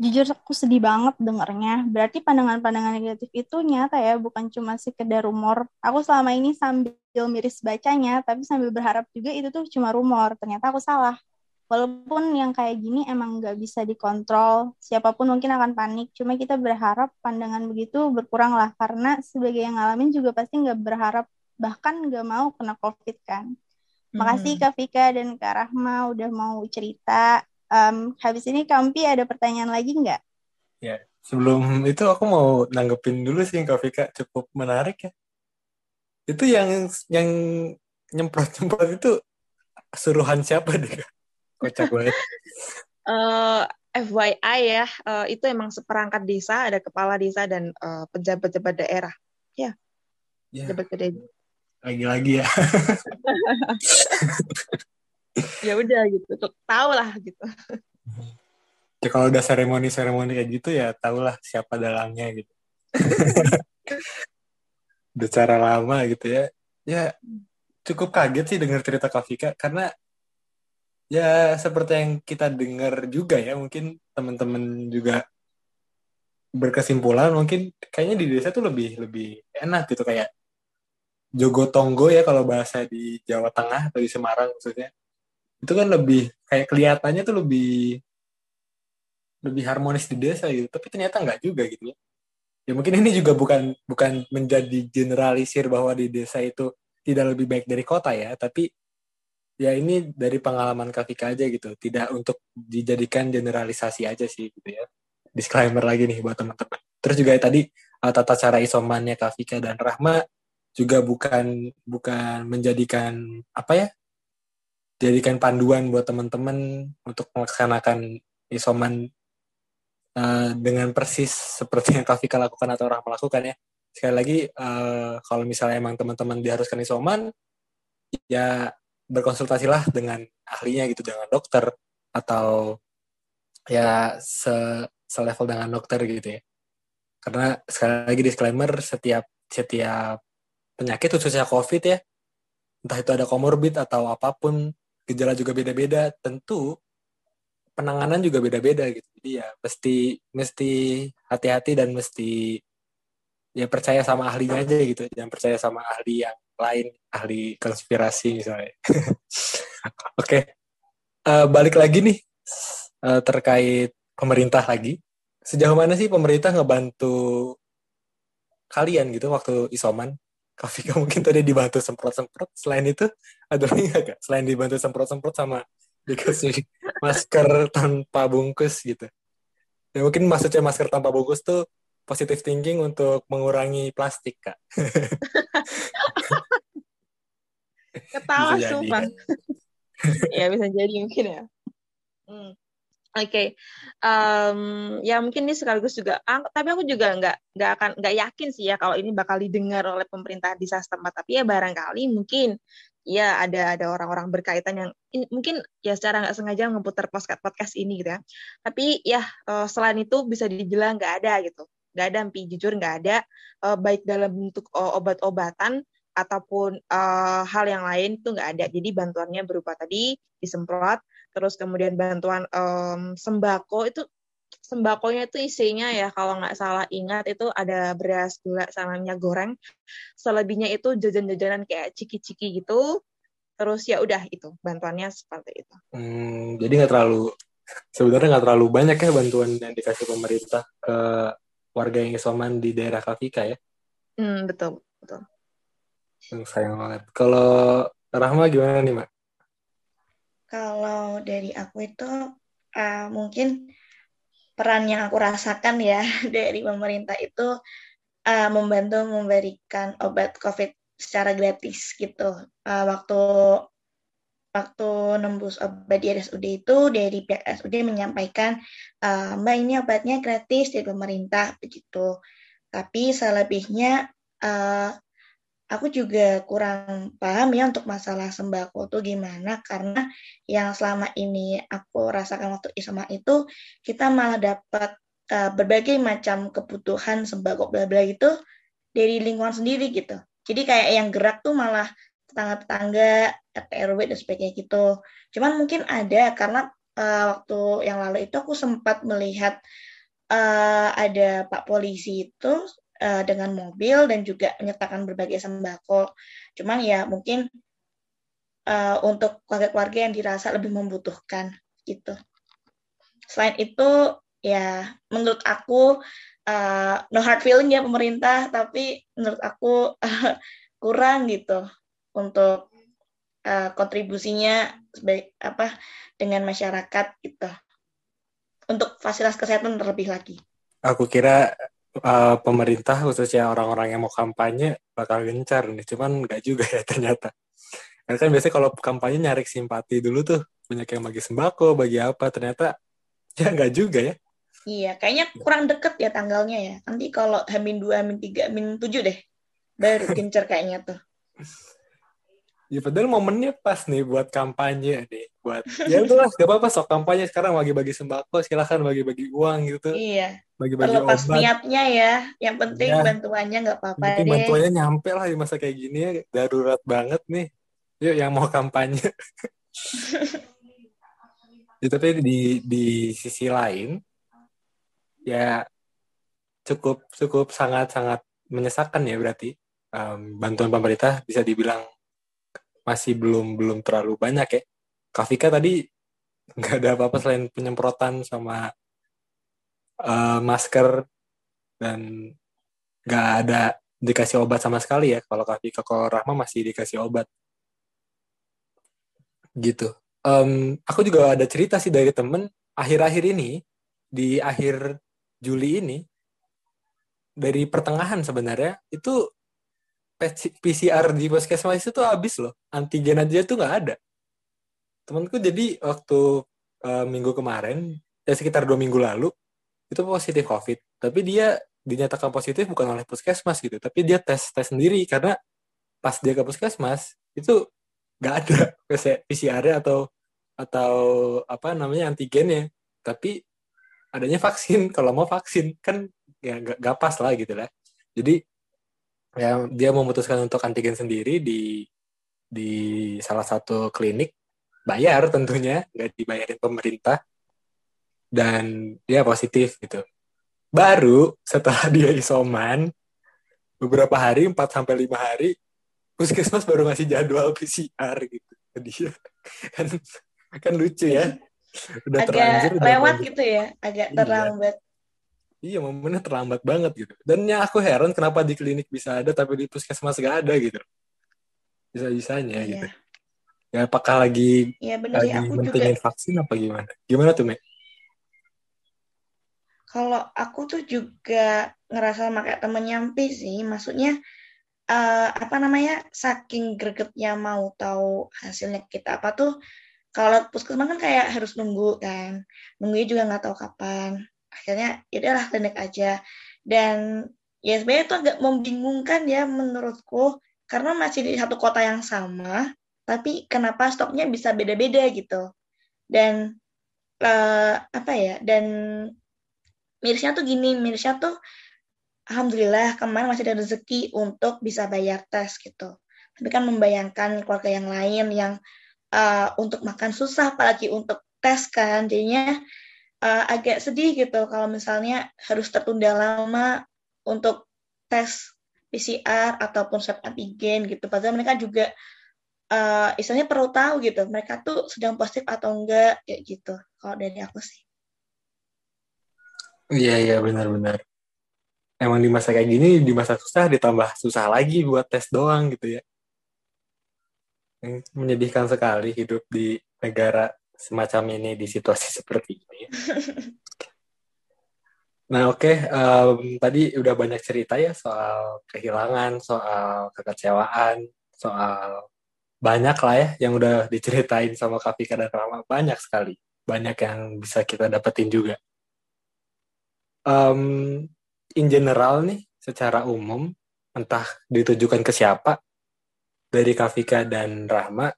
jujur aku sedih banget dengernya. Berarti pandangan-pandangan negatif itu nyata ya, bukan cuma sekedar rumor. Aku selama ini sambil miris bacanya, tapi sambil berharap juga itu tuh cuma rumor. Ternyata aku salah. Walaupun yang kayak gini emang nggak bisa dikontrol, siapa pun mungkin akan panik. Cuma kita berharap pandangan begitu berkurang lah, karena sebagai yang ngalamin juga pasti nggak berharap, bahkan nggak mau kena COVID kan. Makasih hmm. Kak Vika dan Kak Rahma udah mau cerita um, habis ini Kampi ada pertanyaan lagi nggak? Ya, sebelum itu aku mau nanggepin dulu sih Kak Vika, cukup menarik ya. Itu yang yang nyemprot-nyemprot itu suruhan siapa deh? Kocak banget. uh, <laughs> eh, FYI ya, uh, itu emang seperangkat desa, ada kepala desa dan uh, pejabat-pejabat daerah. Ya, ya. pejabat daerah. Lagi-lagi ya. <laughs> ya udah gitu tahu lah gitu ya kalau udah seremoni seremoni kayak gitu ya tahulah siapa dalangnya gitu <laughs> udah cara lama gitu ya ya cukup kaget sih dengar cerita Kafika karena ya seperti yang kita dengar juga ya mungkin teman-teman juga berkesimpulan mungkin kayaknya di desa tuh lebih lebih enak gitu kayak jogo tonggo ya kalau bahasa di Jawa Tengah atau di Semarang maksudnya. Itu kan lebih kayak kelihatannya tuh lebih lebih harmonis di desa gitu tapi ternyata nggak juga gitu ya. Ya mungkin ini juga bukan bukan menjadi generalisir bahwa di desa itu tidak lebih baik dari kota ya tapi ya ini dari pengalaman Kafika aja gitu. Tidak untuk dijadikan generalisasi aja sih gitu ya. Disclaimer lagi nih buat teman-teman. Terus juga ya, tadi uh, tata cara isomannya Kafika dan Rahma juga bukan bukan menjadikan apa ya jadikan panduan buat teman-teman untuk melaksanakan isoman uh, dengan persis seperti yang Kafika lakukan atau orang melakukan ya. Sekali lagi, uh, kalau misalnya emang teman-teman diharuskan isoman, ya berkonsultasilah dengan ahlinya gitu, dengan dokter atau ya se selevel dengan dokter gitu ya. Karena sekali lagi disclaimer, setiap setiap penyakit khususnya COVID ya, entah itu ada komorbid atau apa pun gejala juga beda-beda, tentu penanganan juga beda-beda gitu. Jadi ya mesti mesti hati-hati dan mesti ya percaya sama ahlinya aja gitu, jangan percaya sama ahli yang lain, ahli konspirasi misalnya. <laughs> Oke, okay. uh, eh, balik lagi nih uh, terkait pemerintah lagi. Sejauh mana sih pemerintah ngebantu kalian gitu waktu isoman? Kafika mungkin tadi dibantu semprot-semprot. Selain itu, ada lagi nggak? Selain dibantu semprot-semprot sama dikasih masker tanpa bungkus gitu. Ya mungkin maksudnya masker tanpa bungkus tuh positive thinking untuk mengurangi plastik kak. <laughs> Ketawa sumpah. Ya. <laughs> ya bisa jadi mungkin ya. Hmm. Oke, okay. um, ya mungkin ini sekaligus juga, ah, tapi aku juga nggak nggak akan nggak yakin sih ya kalau ini bakal didengar oleh pemerintah di setempat. Tapi ya barangkali mungkin ya ada ada orang-orang berkaitan yang in, mungkin ya secara nggak sengaja ngeputar podcast podcast ini gitu ya. Tapi ya uh, selain itu bisa dibilang nggak ada gitu, nggak ada, mpi jujur nggak ada, uh, baik dalam bentuk uh, obat-obatan ataupun uh, hal yang lain itu nggak ada. Jadi bantuannya berupa tadi disemprot, terus kemudian bantuan um, sembako itu sembakonya itu isinya ya kalau nggak salah ingat itu ada beras, gula, sama minyak goreng. Selebihnya itu jajan-jajanan kayak ciki-ciki gitu. Terus ya udah itu bantuannya seperti itu. Hmm, jadi nggak terlalu sebenarnya nggak terlalu banyak ya bantuan yang dikasih pemerintah ke warga yang isoman di daerah Kafika ya. Hmm, betul, betul. Sayang banget. Kalau Rahma gimana nih, Mak? Kalau dari aku itu uh, mungkin peran yang aku rasakan ya <laughs> dari pemerintah itu uh, membantu memberikan obat COVID secara gratis gitu. Uh, waktu waktu nembus obat di RSUD itu dari pihak RSUD menyampaikan uh, Mbak ini obatnya gratis dari pemerintah begitu. Tapi selebihnya uh, aku juga kurang paham ya untuk masalah sembako tuh gimana karena yang selama ini aku rasakan waktu isoma itu kita malah dapat uh, berbagai macam kebutuhan sembako bla bla itu dari lingkungan sendiri gitu. Jadi kayak yang gerak tuh malah tetangga-tetangga, RT RW dan sebagainya gitu. Cuman mungkin ada karena uh, waktu yang lalu itu aku sempat melihat uh, ada Pak polisi itu uh, dengan mobil dan juga menyertakan berbagai sembako. Cuman ya mungkin uh, untuk keluarga-keluarga yang dirasa lebih membutuhkan gitu. Selain itu ya menurut aku uh, no hard feeling ya pemerintah, tapi menurut aku uh, <laughs> kurang gitu untuk uh, kontribusinya sebaik apa dengan masyarakat gitu untuk fasilitas kesehatan terlebih lagi. Aku kira uh, pemerintah khususnya orang-orang yang mau kampanye bakal gencar nih, cuman nggak juga ya <laughs> ternyata. Karena kan biasanya kalau kampanye nyari simpati dulu tuh banyak yang bagi sembako, bagi apa, ternyata <laughs> ya nggak juga ya. Iya, kayaknya kurang deket ya tanggalnya ya. Nanti kalau Hamin 2, Hamin 3, Hamin 7 deh. Baru gencar kayaknya tuh. <laughs> Ya padahal momennya pas nih buat kampanye nih, buat ya udahlah gak apa-apa sok kampanye sekarang bagi-bagi sembako silahkan bagi-bagi uang gitu. Iya. Bagi-bagi Terlepas obat. niatnya ya, yang penting ya. bantuannya nggak apa-apa deh. bantuannya nyampe lah di masa kayak gini ya, darurat banget nih. Yuk yang mau kampanye. <laughs> ya, tapi di di sisi lain ya cukup cukup sangat sangat menyesakan ya berarti um, bantuan pemerintah bisa dibilang masih belum belum terlalu banyak ya. Kafika tadi nggak ada apa-apa selain penyemprotan sama uh, masker dan nggak ada dikasih obat sama sekali ya. Kalau Kafika kalau Rahma masih dikasih obat. Gitu. Um, aku juga ada cerita sih dari temen akhir-akhir ini di akhir Juli ini dari pertengahan sebenarnya itu PCR di puskesmas itu tuh habis loh. Antigen aja tuh nggak ada. Temanku jadi waktu uh, minggu kemarin, ya sekitar dua minggu lalu, itu positif COVID. Tapi dia dinyatakan positif bukan oleh puskesmas gitu, tapi dia tes tes sendiri karena pas dia ke puskesmas itu nggak ada <laughs> PCR atau atau apa namanya antigennya. Tapi adanya vaksin. Kalau mau vaksin kan ya nggak pas lah gitu lah. Jadi ya dia memutuskan untuk antigen sendiri di di salah satu klinik. Bayar tentunya nggak dibayarin pemerintah. Dan dia positif gitu. Baru setelah <laughs> dia isoman beberapa hari 4 sampai lima hari puskesmas baru ngasih jadwal PCR gitu. Ke dia. <laughs> Kan kan lucu ya. Udah agak terlanjur lewat gitu ya agak iya. terlambat. iya momennya terlambat banget gitu. Dan yang aku heran kenapa di klinik bisa ada tapi di puskesmas gak ada gitu. Bisa bisanya iya. gitu. Ya apakah lagi ya, bener. Lagi aku juga... vaksin apa gimana? Gimana tuh Mek? kalau aku tuh juga ngerasa sama kayak temen nyampe sih. Maksudnya uh, apa namanya saking gregetnya mau tahu hasilnya kita apa tuh kalau puskesmas kan kayak harus nunggu kan. Nunggunya juga nggak tahu kapan akhirnya ya udahlah klinik aja. Dan ya sebenarnya itu agak membingungkan ya menurutku karena masih di satu kota yang sama tapi kenapa stoknya bisa beda-beda gitu. Dan uh, apa ya dan mirisnya tuh gini mirisnya tuh alhamdulillah kemarin masih ada rezeki untuk bisa bayar tes gitu. Tapi kan membayangkan keluarga yang lain yang uh, untuk makan susah apalagi untuk tes kan jadinya uh, agak sedih gitu kalau misalnya harus tertunda lama untuk tes PCR ataupun swab antigen gitu. Padahal mereka juga uh, istilahnya perlu tahu gitu mereka tuh sedang positif atau enggak kayak gitu kalau dari aku sih. Iya iya benar-benar emang di masa kayak gini di masa susah ditambah susah lagi buat tes doang gitu ya. Menyedihkan sekali hidup di negara semacam ini di situasi <laughs> seperti ini. <laughs> Nah oke, okay. um, tadi udah banyak cerita ya soal kehilangan, soal kekecewaan, soal banyak lah ya yang udah diceritain sama Kafika dan Rama banyak sekali, banyak yang bisa kita dapetin juga. Um, in general nih, secara umum, entah ditujukan ke siapa, dari Kafika dan Rahma,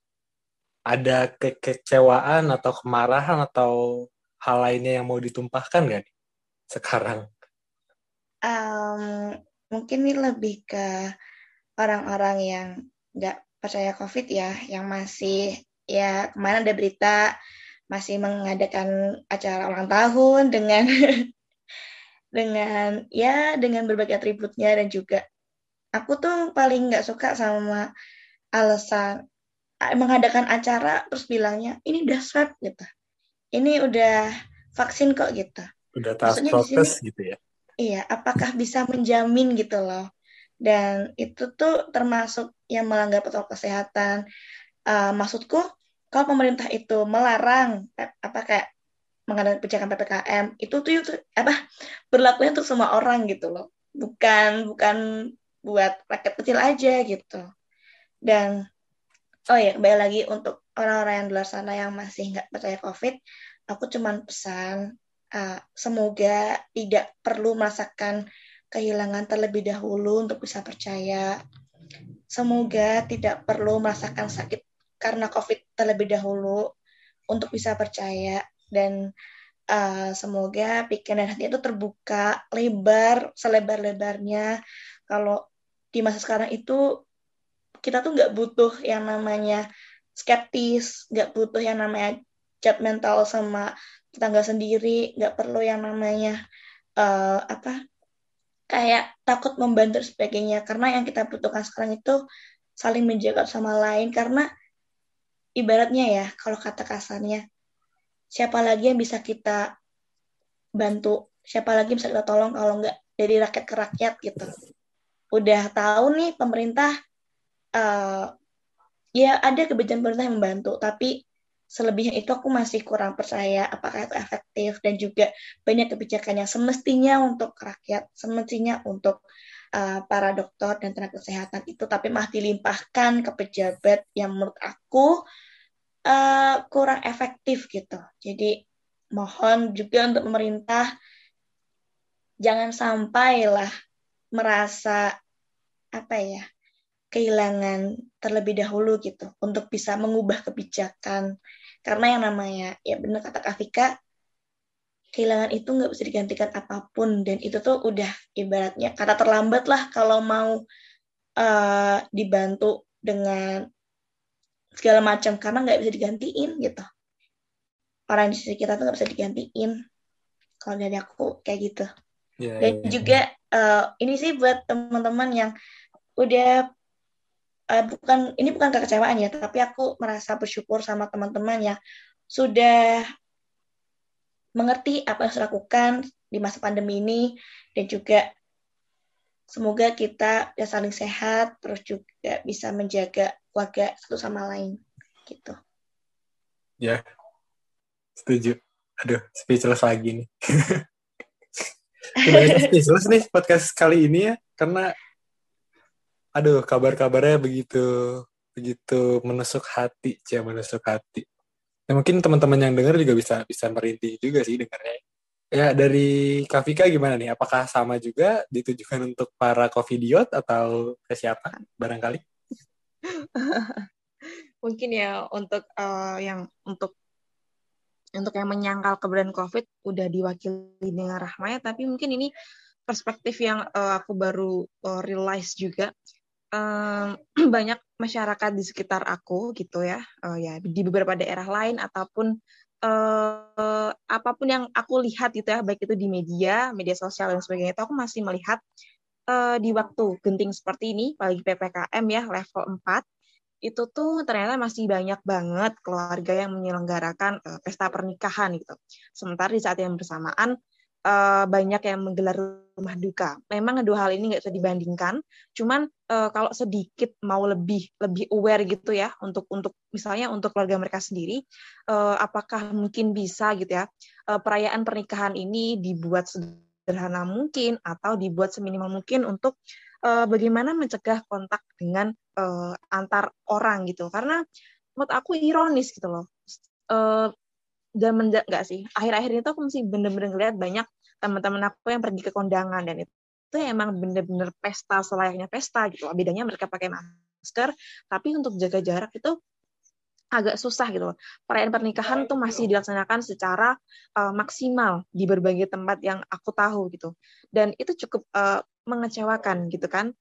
ada kekecewaan atau kemarahan atau hal lainnya yang mau ditumpahkan gak nih sekarang? Um, mungkin ini lebih ke orang-orang yang nggak percaya COVID ya, yang masih ya kemarin ada berita masih mengadakan acara ulang tahun dengan <laughs> dengan ya dengan berbagai atributnya dan juga aku tuh paling nggak suka sama alasan mengadakan acara terus bilangnya ini udah swab gitu. Ini udah vaksin kok gitu. Udah tahap prokes gitu ya? Iya apakah bisa menjamin gitu loh. Dan itu tuh termasuk yang melanggar protokol kesehatan. Uh, maksudku kalau pemerintah itu melarang apa kayak mengadakan kebijakan ppkm itu tuh itu, apa berlakunya untuk semua orang gitu loh. Bukan bukan buat rakyat kecil aja gitu. Dan oh ya kembali lagi untuk orang-orang yang di luar sana yang masih nggak percaya covid aku cuman pesan uh, semoga tidak perlu merasakan kehilangan terlebih dahulu untuk bisa percaya. Semoga tidak perlu merasakan sakit karena covid terlebih dahulu untuk bisa percaya. Dan uh, semoga pikiran dan hati itu terbuka lebar selebar-lebarnya. Kalau di masa sekarang itu kita tuh nggak butuh yang namanya skeptis nggak butuh yang namanya judgmental sama tetangga sendiri nggak perlu yang namanya uh, apa kayak takut membantu sebagainya. Karena yang kita butuhkan sekarang itu saling menjaga sama lain. Karena ibaratnya ya kalau kata kasarnya siapa lagi yang bisa kita bantu? Siapa lagi yang bisa kita tolong kalau nggak dari rakyat ke rakyat gitu? Udah tahu nih pemerintah uh, ya ada kebijakan pemerintah yang membantu tapi selebihnya itu aku masih kurang percaya apakah itu efektif dan juga banyak kebijakan yang semestinya untuk rakyat semestinya untuk uh, para dokter dan tenaga kesehatan itu tapi malah dilimpahkan ke pejabat yang menurut aku uh, kurang efektif gitu. Jadi mohon juga untuk pemerintah jangan sampailah merasa apa ya kehilangan terlebih dahulu gitu untuk bisa mengubah kebijakan. Karena yang namanya ya benar kata Kafika kehilangan itu nggak bisa digantikan apa pun. Dan itu tuh udah ibaratnya kata terlambat lah kalau mau uh, dibantu dengan segala macam. Karena nggak bisa digantiin gitu. Orang di sisi kita tuh nggak bisa digantiin. Kalau dari aku kayak gitu. Yeah, dan yeah, juga uh, ini sih buat teman-teman yang udah uh, bukan ini bukan kekecewaan ya tapi aku merasa bersyukur sama teman-teman yang sudah mengerti apa yang harus lakukan di masa pandemi ini dan juga semoga kita ya saling sehat terus juga bisa menjaga keluarga satu sama lain gitu. Ya, setuju. Aduh, speechless lagi nih. <laughs> speechless nih podcast kali ini ya, karena aduh kabar-kabarnya begitu begitu menusuk hati, ya menusuk hati. Ya, mungkin teman-teman yang dengar juga bisa bisa merintih juga sih dengarnya. Ya dari Kafika gimana nih? Apakah sama juga ditujukan untuk para covidiot atau ke siapa barangkali? <laughs> mungkin ya untuk uh, yang untuk untuk yang menyangkal keberadaan COVID udah diwakili dengan Rahma ya, tapi mungkin ini perspektif yang uh, aku baru uh, realize juga. Um, <clears throat> banyak masyarakat di sekitar aku gitu ya, uh, ya di beberapa daerah lain ataupun uh, apa pun yang aku lihat gitu ya, baik itu di media, media sosial dan sebagainya, itu aku masih melihat uh, di waktu genting seperti ini, apalagi ppkm ya level 4 itu tuh ternyata masih banyak banget keluarga yang menyelenggarakan uh, pesta pernikahan gitu. Sementara di saat yang bersamaan uh, banyak yang menggelar rumah duka. Memang dua hal ini nggak bisa dibandingkan. Cuman uh, kalau sedikit mau lebih lebih aware gitu ya untuk untuk misalnya untuk keluarga mereka sendiri, uh, apakah mungkin bisa gitu ya uh, perayaan pernikahan ini dibuat sederhana mungkin atau dibuat seminimal mungkin untuk uh, bagaimana mencegah kontak dengan uh, antar orang gitu karena menurut aku ironis gitu loh uh, dan menja nggak sih akhir-akhir ini tuh aku masih bener-bener ngeliat banyak teman-teman aku yang pergi ke kondangan dan itu itu emang bener-bener pesta selayaknya pesta gitu bedanya mereka pakai masker tapi untuk jaga jarak itu agak susah gitu Perayaan pernikahan tuh masih dilaksanakan secara uh, maksimal di berbagai tempat yang aku tahu gitu. Dan itu cukup uh, mengecewakan gitu kan.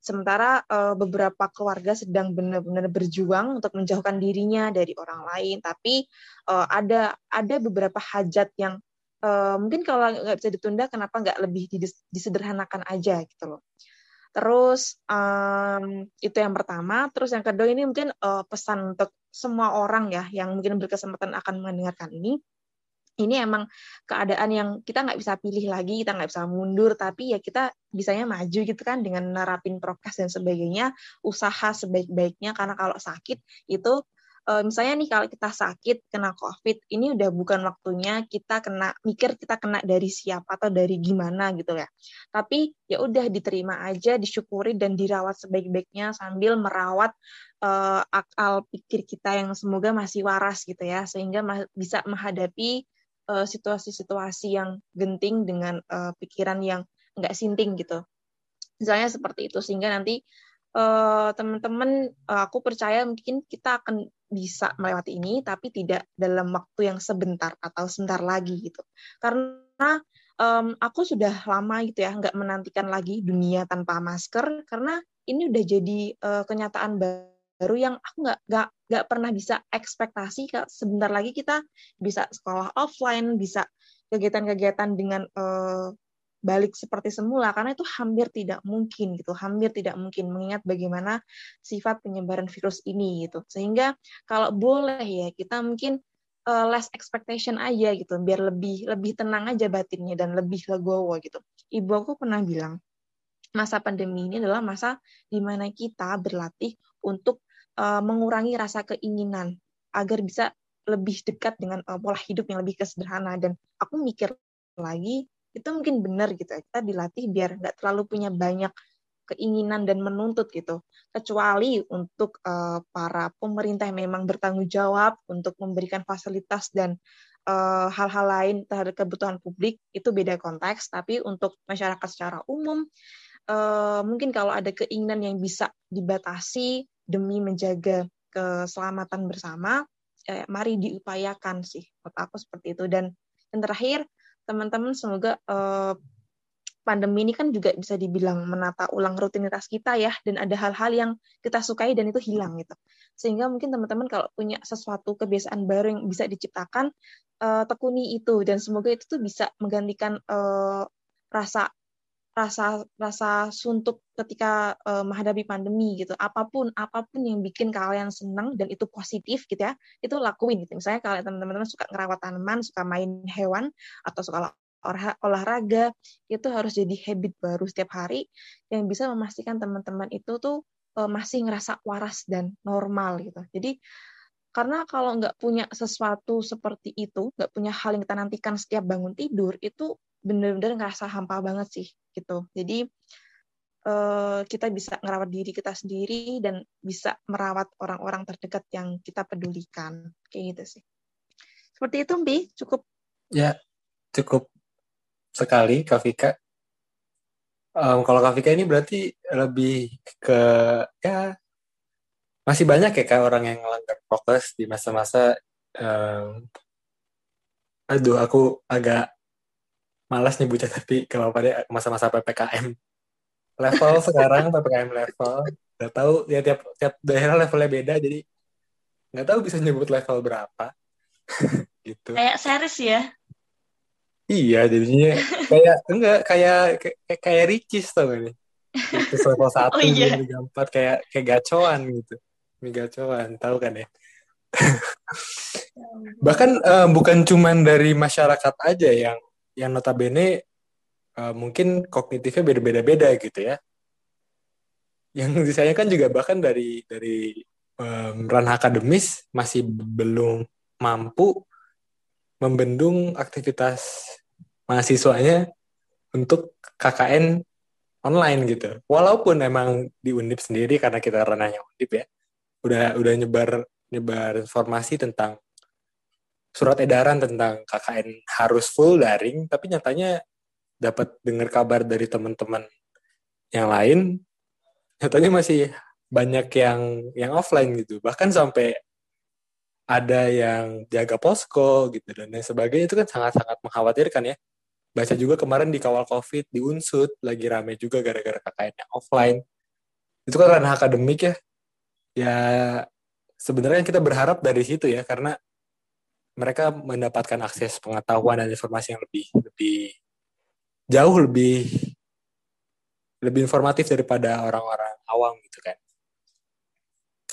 Sementara uh, beberapa keluarga sedang benar-benar berjuang untuk menjauhkan dirinya dari orang lain, tapi uh, ada ada beberapa hajat yang uh, mungkin kalau nggak bisa ditunda, kenapa nggak lebih disederhanakan aja gitu loh. Terus um, itu yang pertama. Terus yang kedua ini mungkin uh, pesan untuk semua orang ya yang mungkin berkesempatan akan mendengarkan ini ini emang keadaan yang kita nggak bisa pilih lagi, kita nggak bisa mundur, tapi ya kita bisanya maju gitu kan dengan nerapin prokes dan sebagainya, usaha sebaik-baiknya karena kalau sakit itu uh, misalnya nih kalau kita sakit kena COVID, ini udah bukan waktunya kita kena mikir kita kena dari siapa atau dari gimana gitu ya. Tapi ya udah diterima aja, disyukuri dan dirawat sebaik-baiknya sambil merawat uh, akal pikir kita yang semoga masih waras gitu ya, sehingga bisa menghadapi eh, situasi-situasi uh, yang genting dengan uh, pikiran yang nggak sinting gitu. Misalnya seperti itu sehingga nanti uh, teman-teman uh, aku percaya mungkin kita akan bisa melewati ini tapi tidak dalam waktu yang sebentar atau sebentar lagi gitu karena um, aku sudah lama gitu ya nggak menantikan lagi dunia tanpa masker karena ini udah jadi uh, kenyataan baru yang aku nggak nggak nggak pernah bisa ekspektasi sebentar lagi kita bisa sekolah offline bisa kegiatan-kegiatan dengan uh, balik seperti semula karena itu hampir tidak mungkin gitu hampir tidak mungkin mengingat bagaimana sifat penyebaran virus ini gitu. Sehingga kalau boleh ya kita mungkin uh, less expectation aja gitu biar lebih lebih tenang aja batinnya dan lebih legowo gitu. Ibu aku pernah bilang masa pandemi ini adalah masa di mana kita berlatih untuk uh, mengurangi rasa keinginan agar bisa lebih dekat dengan uh, pola hidup yang lebih kesederhana. Dan aku mikir lagi itu mungkin benar gitu ya kita dilatih biar nggak terlalu punya banyak keinginan dan menuntut gitu. Kecuali untuk uh, para pemerintah yang memang bertanggung jawab untuk memberikan fasilitas dan hal-hal uh, lain terhadap kebutuhan publik itu beda konteks. Tapi untuk masyarakat secara umum uh, mungkin kalau ada keinginan yang bisa dibatasi demi menjaga keselamatan bersama eh, mari diupayakan sih menurut aku seperti itu. Dan yang terakhir teman-teman semoga uh, pandemi ini kan juga bisa dibilang menata ulang rutinitas kita ya dan ada hal-hal yang kita sukai dan itu hilang gitu. Sehingga mungkin teman-teman kalau punya sesuatu kebiasaan baru yang bisa diciptakan uh, tekuni itu. Dan semoga itu tuh bisa menggantikan uh, rasa rasa rasa suntuk ketika uh, menghadapi pandemi gitu. Apa pun apa pun yang bikin kalian senang dan itu positif gitu ya itu lakuin gitu. Misalnya kalau teman-teman suka ngerawat tanaman suka main hewan atau suka olahraga itu harus jadi habit baru setiap hari yang bisa memastikan teman-teman itu tuh uh, masih ngerasa waras dan normal gitu. Jadi karena kalau nggak punya sesuatu seperti itu, nggak punya hal yang kita nantikan setiap bangun tidur, itu bener-bener ngerasa hampa banget sih gitu. Jadi uh, kita bisa merawat diri kita sendiri dan bisa merawat orang-orang terdekat yang kita pedulikan kayak gitu sih. Seperti itu, Mbi, cukup. Ya, cukup sekali, Kak. Um, kalau Kak ini berarti lebih ke ya masih banyak ya kak orang yang melanggar prokes di masa-masa um, aduh aku agak malas nyebutnya tapi gak apa-apa deh masa-masa PPKM level sekarang PPKM level Udah tahu ya tiap tiap daerah levelnya beda jadi nggak tahu bisa nyebut level berapa <laughs> gitu. Kayak series ya. Iya jadinya kayak enggak kayak kayak, kayak Ricis tau gak nih? Ricis level <laughs> satu Oh, iya. Liga 4 kayak kayak gacoan gitu. Ini gacoan, tahu kan ya? <laughs> Bahkan eh, bukan cuman dari masyarakat aja yang yang notabene eh, mungkin kognitifnya beda-beda-beda gitu ya. Yang <laughs> disayangkan juga bahkan dari dari em, ranah akademis masih belum mampu membendung aktivitas mahasiswanya untuk KKN online gitu. Walaupun emang di Undip sendiri karena kita ranahnya Undip ya, udah udah nyebar nyebar informasi tentang surat edaran tentang KKN harus full daring, tapi nyatanya dapat dengar kabar dari teman-teman yang lain, nyatanya masih banyak yang yang offline gitu. Bahkan sampai ada yang jaga posko gitu dan lain sebagainya itu kan sangat-sangat mengkhawatirkan ya. Baca juga kemarin di kawal COVID di Unsut lagi rame juga gara-gara KKN yang offline. Itu kan ranah akademik ya. Ya sebenarnya kita berharap dari situ ya karena mereka mendapatkan akses pengetahuan dan informasi yang lebih lebih jauh lebih lebih informatif daripada orang-orang awam gitu kan.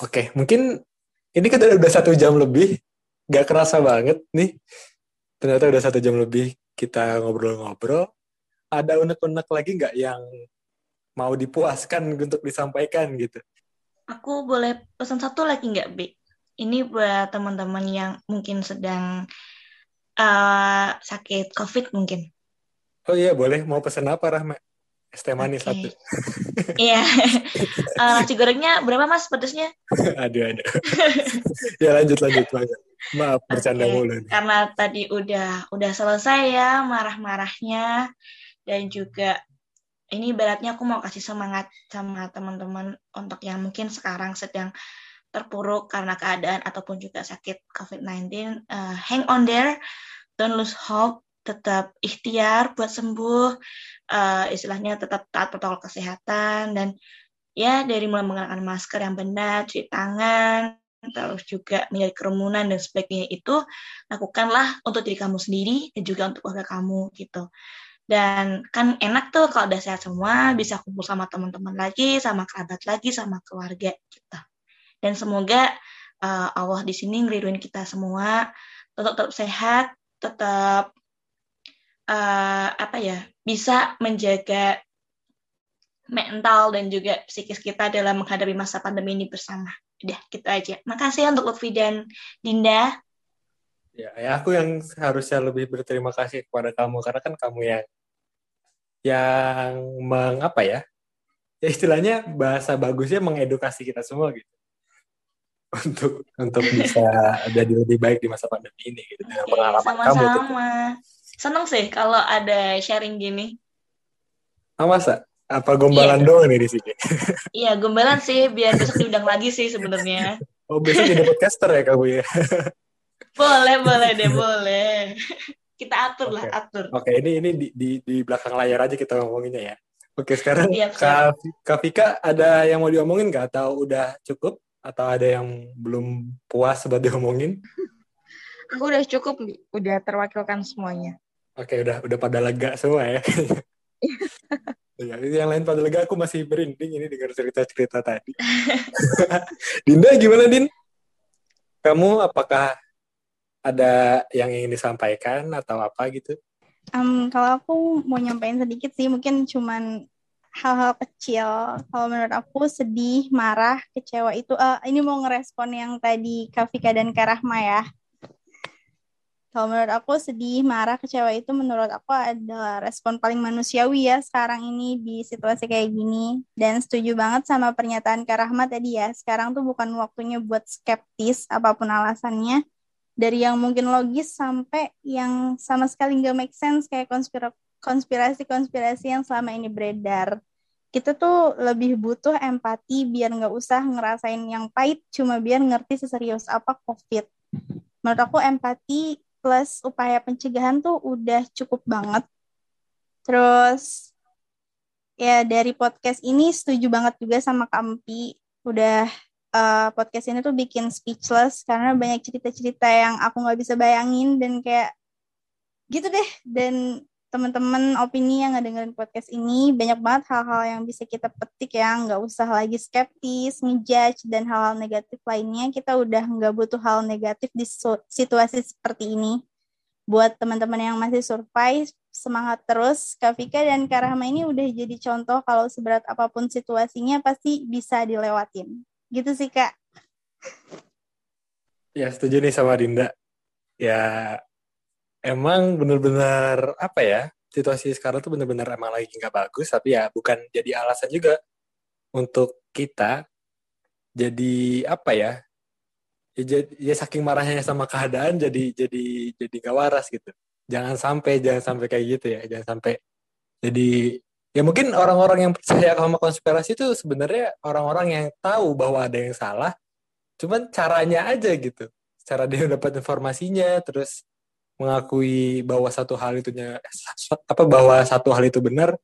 Oke, mungkin ini kan udah satu jam lebih, gak kerasa banget nih. Ternyata udah satu jam lebih kita ngobrol-ngobrol. Ada unek-unek lagi nggak yang mau dipuaskan untuk disampaikan gitu? Aku boleh pesan satu lagi nggak, Bi? Ini buat teman-teman yang mungkin sedang eh, sakit COVID mungkin. Oh iya boleh, mau pesan apa Rahma? Es teh manis Oke. satu. <laughs> Iya. Eh, nasi gorengnya berapa mas pedesnya? <laughs> aduh, aduh. <laughs> ya lanjut, lanjut. lanjut. Maaf, bercanda Oke. mulu. Karena tadi udah udah selesai ya marah-marahnya dan juga ini beratnya aku mau kasih semangat sama teman-teman untuk yang mungkin sekarang sedang terpuruk karena keadaan ataupun juga sakit COVID-19. Eh, hang on there, don't lose hope, tetap ikhtiar buat sembuh, eh, istilahnya tetap taat protokol kesehatan dan ya dari mulai menggunakan masker yang benar, cuci tangan, terus juga menjadi kerumunan dan sebagainya itu lakukanlah untuk diri kamu sendiri dan juga untuk keluarga kamu gitu. Dan kan enak tuh kalau udah sehat semua, bisa kumpul sama teman-teman lagi, sama kerabat lagi, sama keluarga gitu. Dan semoga uh, Allah di sini ngeriduin kita semua, tetap tetap sehat, tetap uh, apa ya, bisa menjaga mental dan juga psikis kita dalam menghadapi masa pandemi ini bersama. Udah, gitu aja. Makasih untuk Lutfi dan Dinda. Ya, ya aku yang harusnya lebih berterima kasih kepada kamu karena kan kamu yang yang mengapa ya? Ya istilahnya bahasa bagusnya mengedukasi kita semua gitu. Untuk untuk bisa jadi lebih baik di masa pandemi ini gitu dengan pengalaman kamu gitu. sama-sama. Seneng sih kalau ada sharing gini. Ah, masa? Apa gombalan Iya. doang nih di sini? <laughs> Iya, gombalan sih biar besok diundang lagi sih sebenarnya. Oh, besok jadi podcaster ya kamu ya? <laughs> Boleh, boleh deh, <laughs> boleh. Kita atur lah, Oke. atur. Oke, ini ini di, di, di belakang layar aja kita ngomonginnya ya. Oke, sekarang Iya, Kak, Kak Vika ada yang mau diomongin nggak? Atau udah cukup? Atau ada yang belum puas buat diomongin? <laughs> Aku udah cukup, udah terwakilkan semuanya. Oke, udah udah pada lega semua ya. <laughs> Ya, yang lain pada lega, aku masih berinding ini dengar cerita-cerita tadi. <laughs> Dinda gimana, Din? Kamu apakah ada yang ingin disampaikan atau apa gitu? Em, kalau aku mau nyampein sedikit sih, mungkin cuman hal-hal kecil. Kalau menurut aku sedih, marah, kecewa itu, eh, ini mau ngerespon yang tadi Kak Vika dan Kak Rahma ya. Kalau menurut aku sedih, marah, kecewa itu menurut aku adalah respon paling manusiawi ya sekarang ini di situasi kayak gini. Dan setuju banget sama pernyataan Kak Rahma tadi ya. Sekarang tuh bukan waktunya buat skeptis apa pun alasannya. Dari yang mungkin logis sampai yang sama sekali nggak make sense kayak konspira- konspirasi-konspirasi yang selama ini beredar. Kita tuh lebih butuh empati biar nggak usah ngerasain yang pahit, cuma biar ngerti seserius apa COVID. Menurut aku empati plus upaya pencegahan tuh udah cukup banget. Terus ya dari podcast ini setuju banget juga sama Kampi. Udah uh, podcast ini tuh bikin speechless karena banyak cerita-cerita yang aku nggak bisa bayangin dan kayak gitu deh. Dan teman-teman opini yang ngedengerin podcast ini banyak banget hal-hal yang bisa kita petik ya. Nggak usah lagi skeptis, ngejudge dan hal-hal negatif lainnya. Kita udah nggak butuh hal negatif di situasi seperti ini. Buat teman-teman yang masih survive semangat terus. Kak Vika dan Kak Rahma ini udah jadi contoh kalau seberat apa pun situasinya pasti bisa dilewatin. Gitu sih Kak. Ya setuju nih sama Dinda. Ya emang benar-benar apa ya situasi sekarang tuh benar-benar emang lagi nggak bagus tapi ya bukan jadi alasan juga untuk kita jadi apa ya ya, ya saking marahnya sama keadaan jadi jadi jadi gak waras gitu. Jangan sampai jangan sampai kayak gitu ya jangan sampai jadi ya mungkin orang-orang yang percaya sama konspirasi itu sebenarnya orang-orang yang tahu bahwa ada yang salah cuman caranya aja gitu. Cara dia dapat informasinya terus mengakui bahwa satu hal itunya apa bahwa satu hal itu benar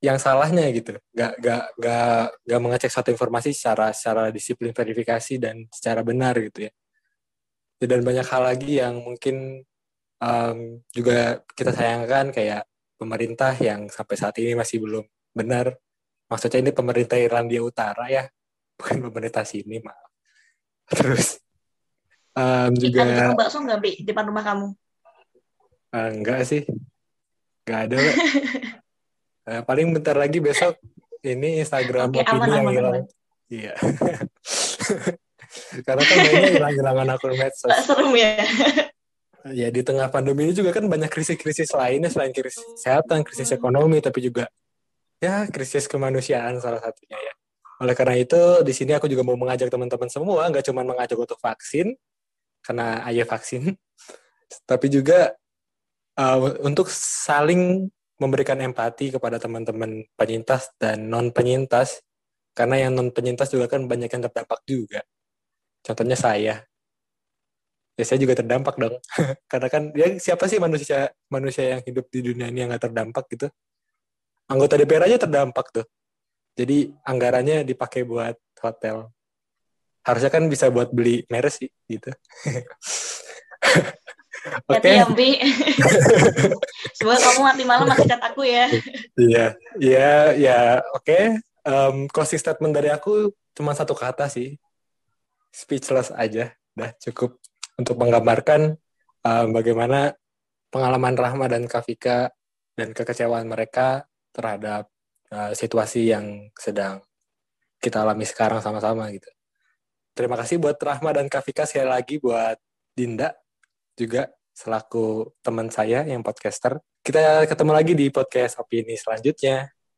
yang salahnya gitu. Gak gak gak gak mengecek satu informasi secara secara disiplin verifikasi dan secara benar gitu ya. Dan banyak hal lagi yang mungkin um, juga kita sayangkan kayak pemerintah yang sampai saat ini masih belum benar. Maksudnya ini pemerintah Irlandia Utara ya bukan pemerintah sini maaf. Terus Um, juga Ikan bakso nggak Bi di depan rumah kamu? Uh, enggak sih, nggak ada. uh, <laughs> paling bentar lagi besok ini Instagram okay, aman, yang hilang. Iya. <laughs> Karena kan banyak hilang-hilangan akun medsos. Serem ya. ya di tengah pandemi ini juga kan banyak krisis-krisis lainnya selain krisis kesehatan, krisis ekonomi, tapi juga ya krisis kemanusiaan salah satunya ya. Oleh karena itu, di sini aku juga mau mengajak teman-teman semua, nggak cuma mengajak untuk vaksin, karena ayah vaksin, tapi juga uh, untuk saling memberikan empati kepada teman-teman penyintas dan non penyintas, karena yang non penyintas juga kan banyak yang terdampak juga. Contohnya saya, ya saya juga terdampak dong, <laughs> karena kan ya siapa sih manusia manusia yang hidup di dunia ini yang nggak terdampak gitu? Anggota DPR aja terdampak tuh. Jadi anggarannya dipakai buat hotel harusnya kan bisa buat beli meres sih gitu <laughs> Oke. Okay. Ya, <laughs> Semoga kamu nanti malam masih cat aku ya. Iya, iya, ya, oke. Um, closing statement dari aku cuma satu kata sih. Speechless aja. Udah cukup untuk menggambarkan um, bagaimana pengalaman Rahma dan Kafika dan kekecewaan mereka terhadap uh, situasi yang sedang kita alami sekarang sama-sama gitu. Terima kasih buat Rahma dan Kafika sekali lagi buat Dinda juga selaku teman saya yang podcaster. Kita ketemu lagi di podcast opini selanjutnya.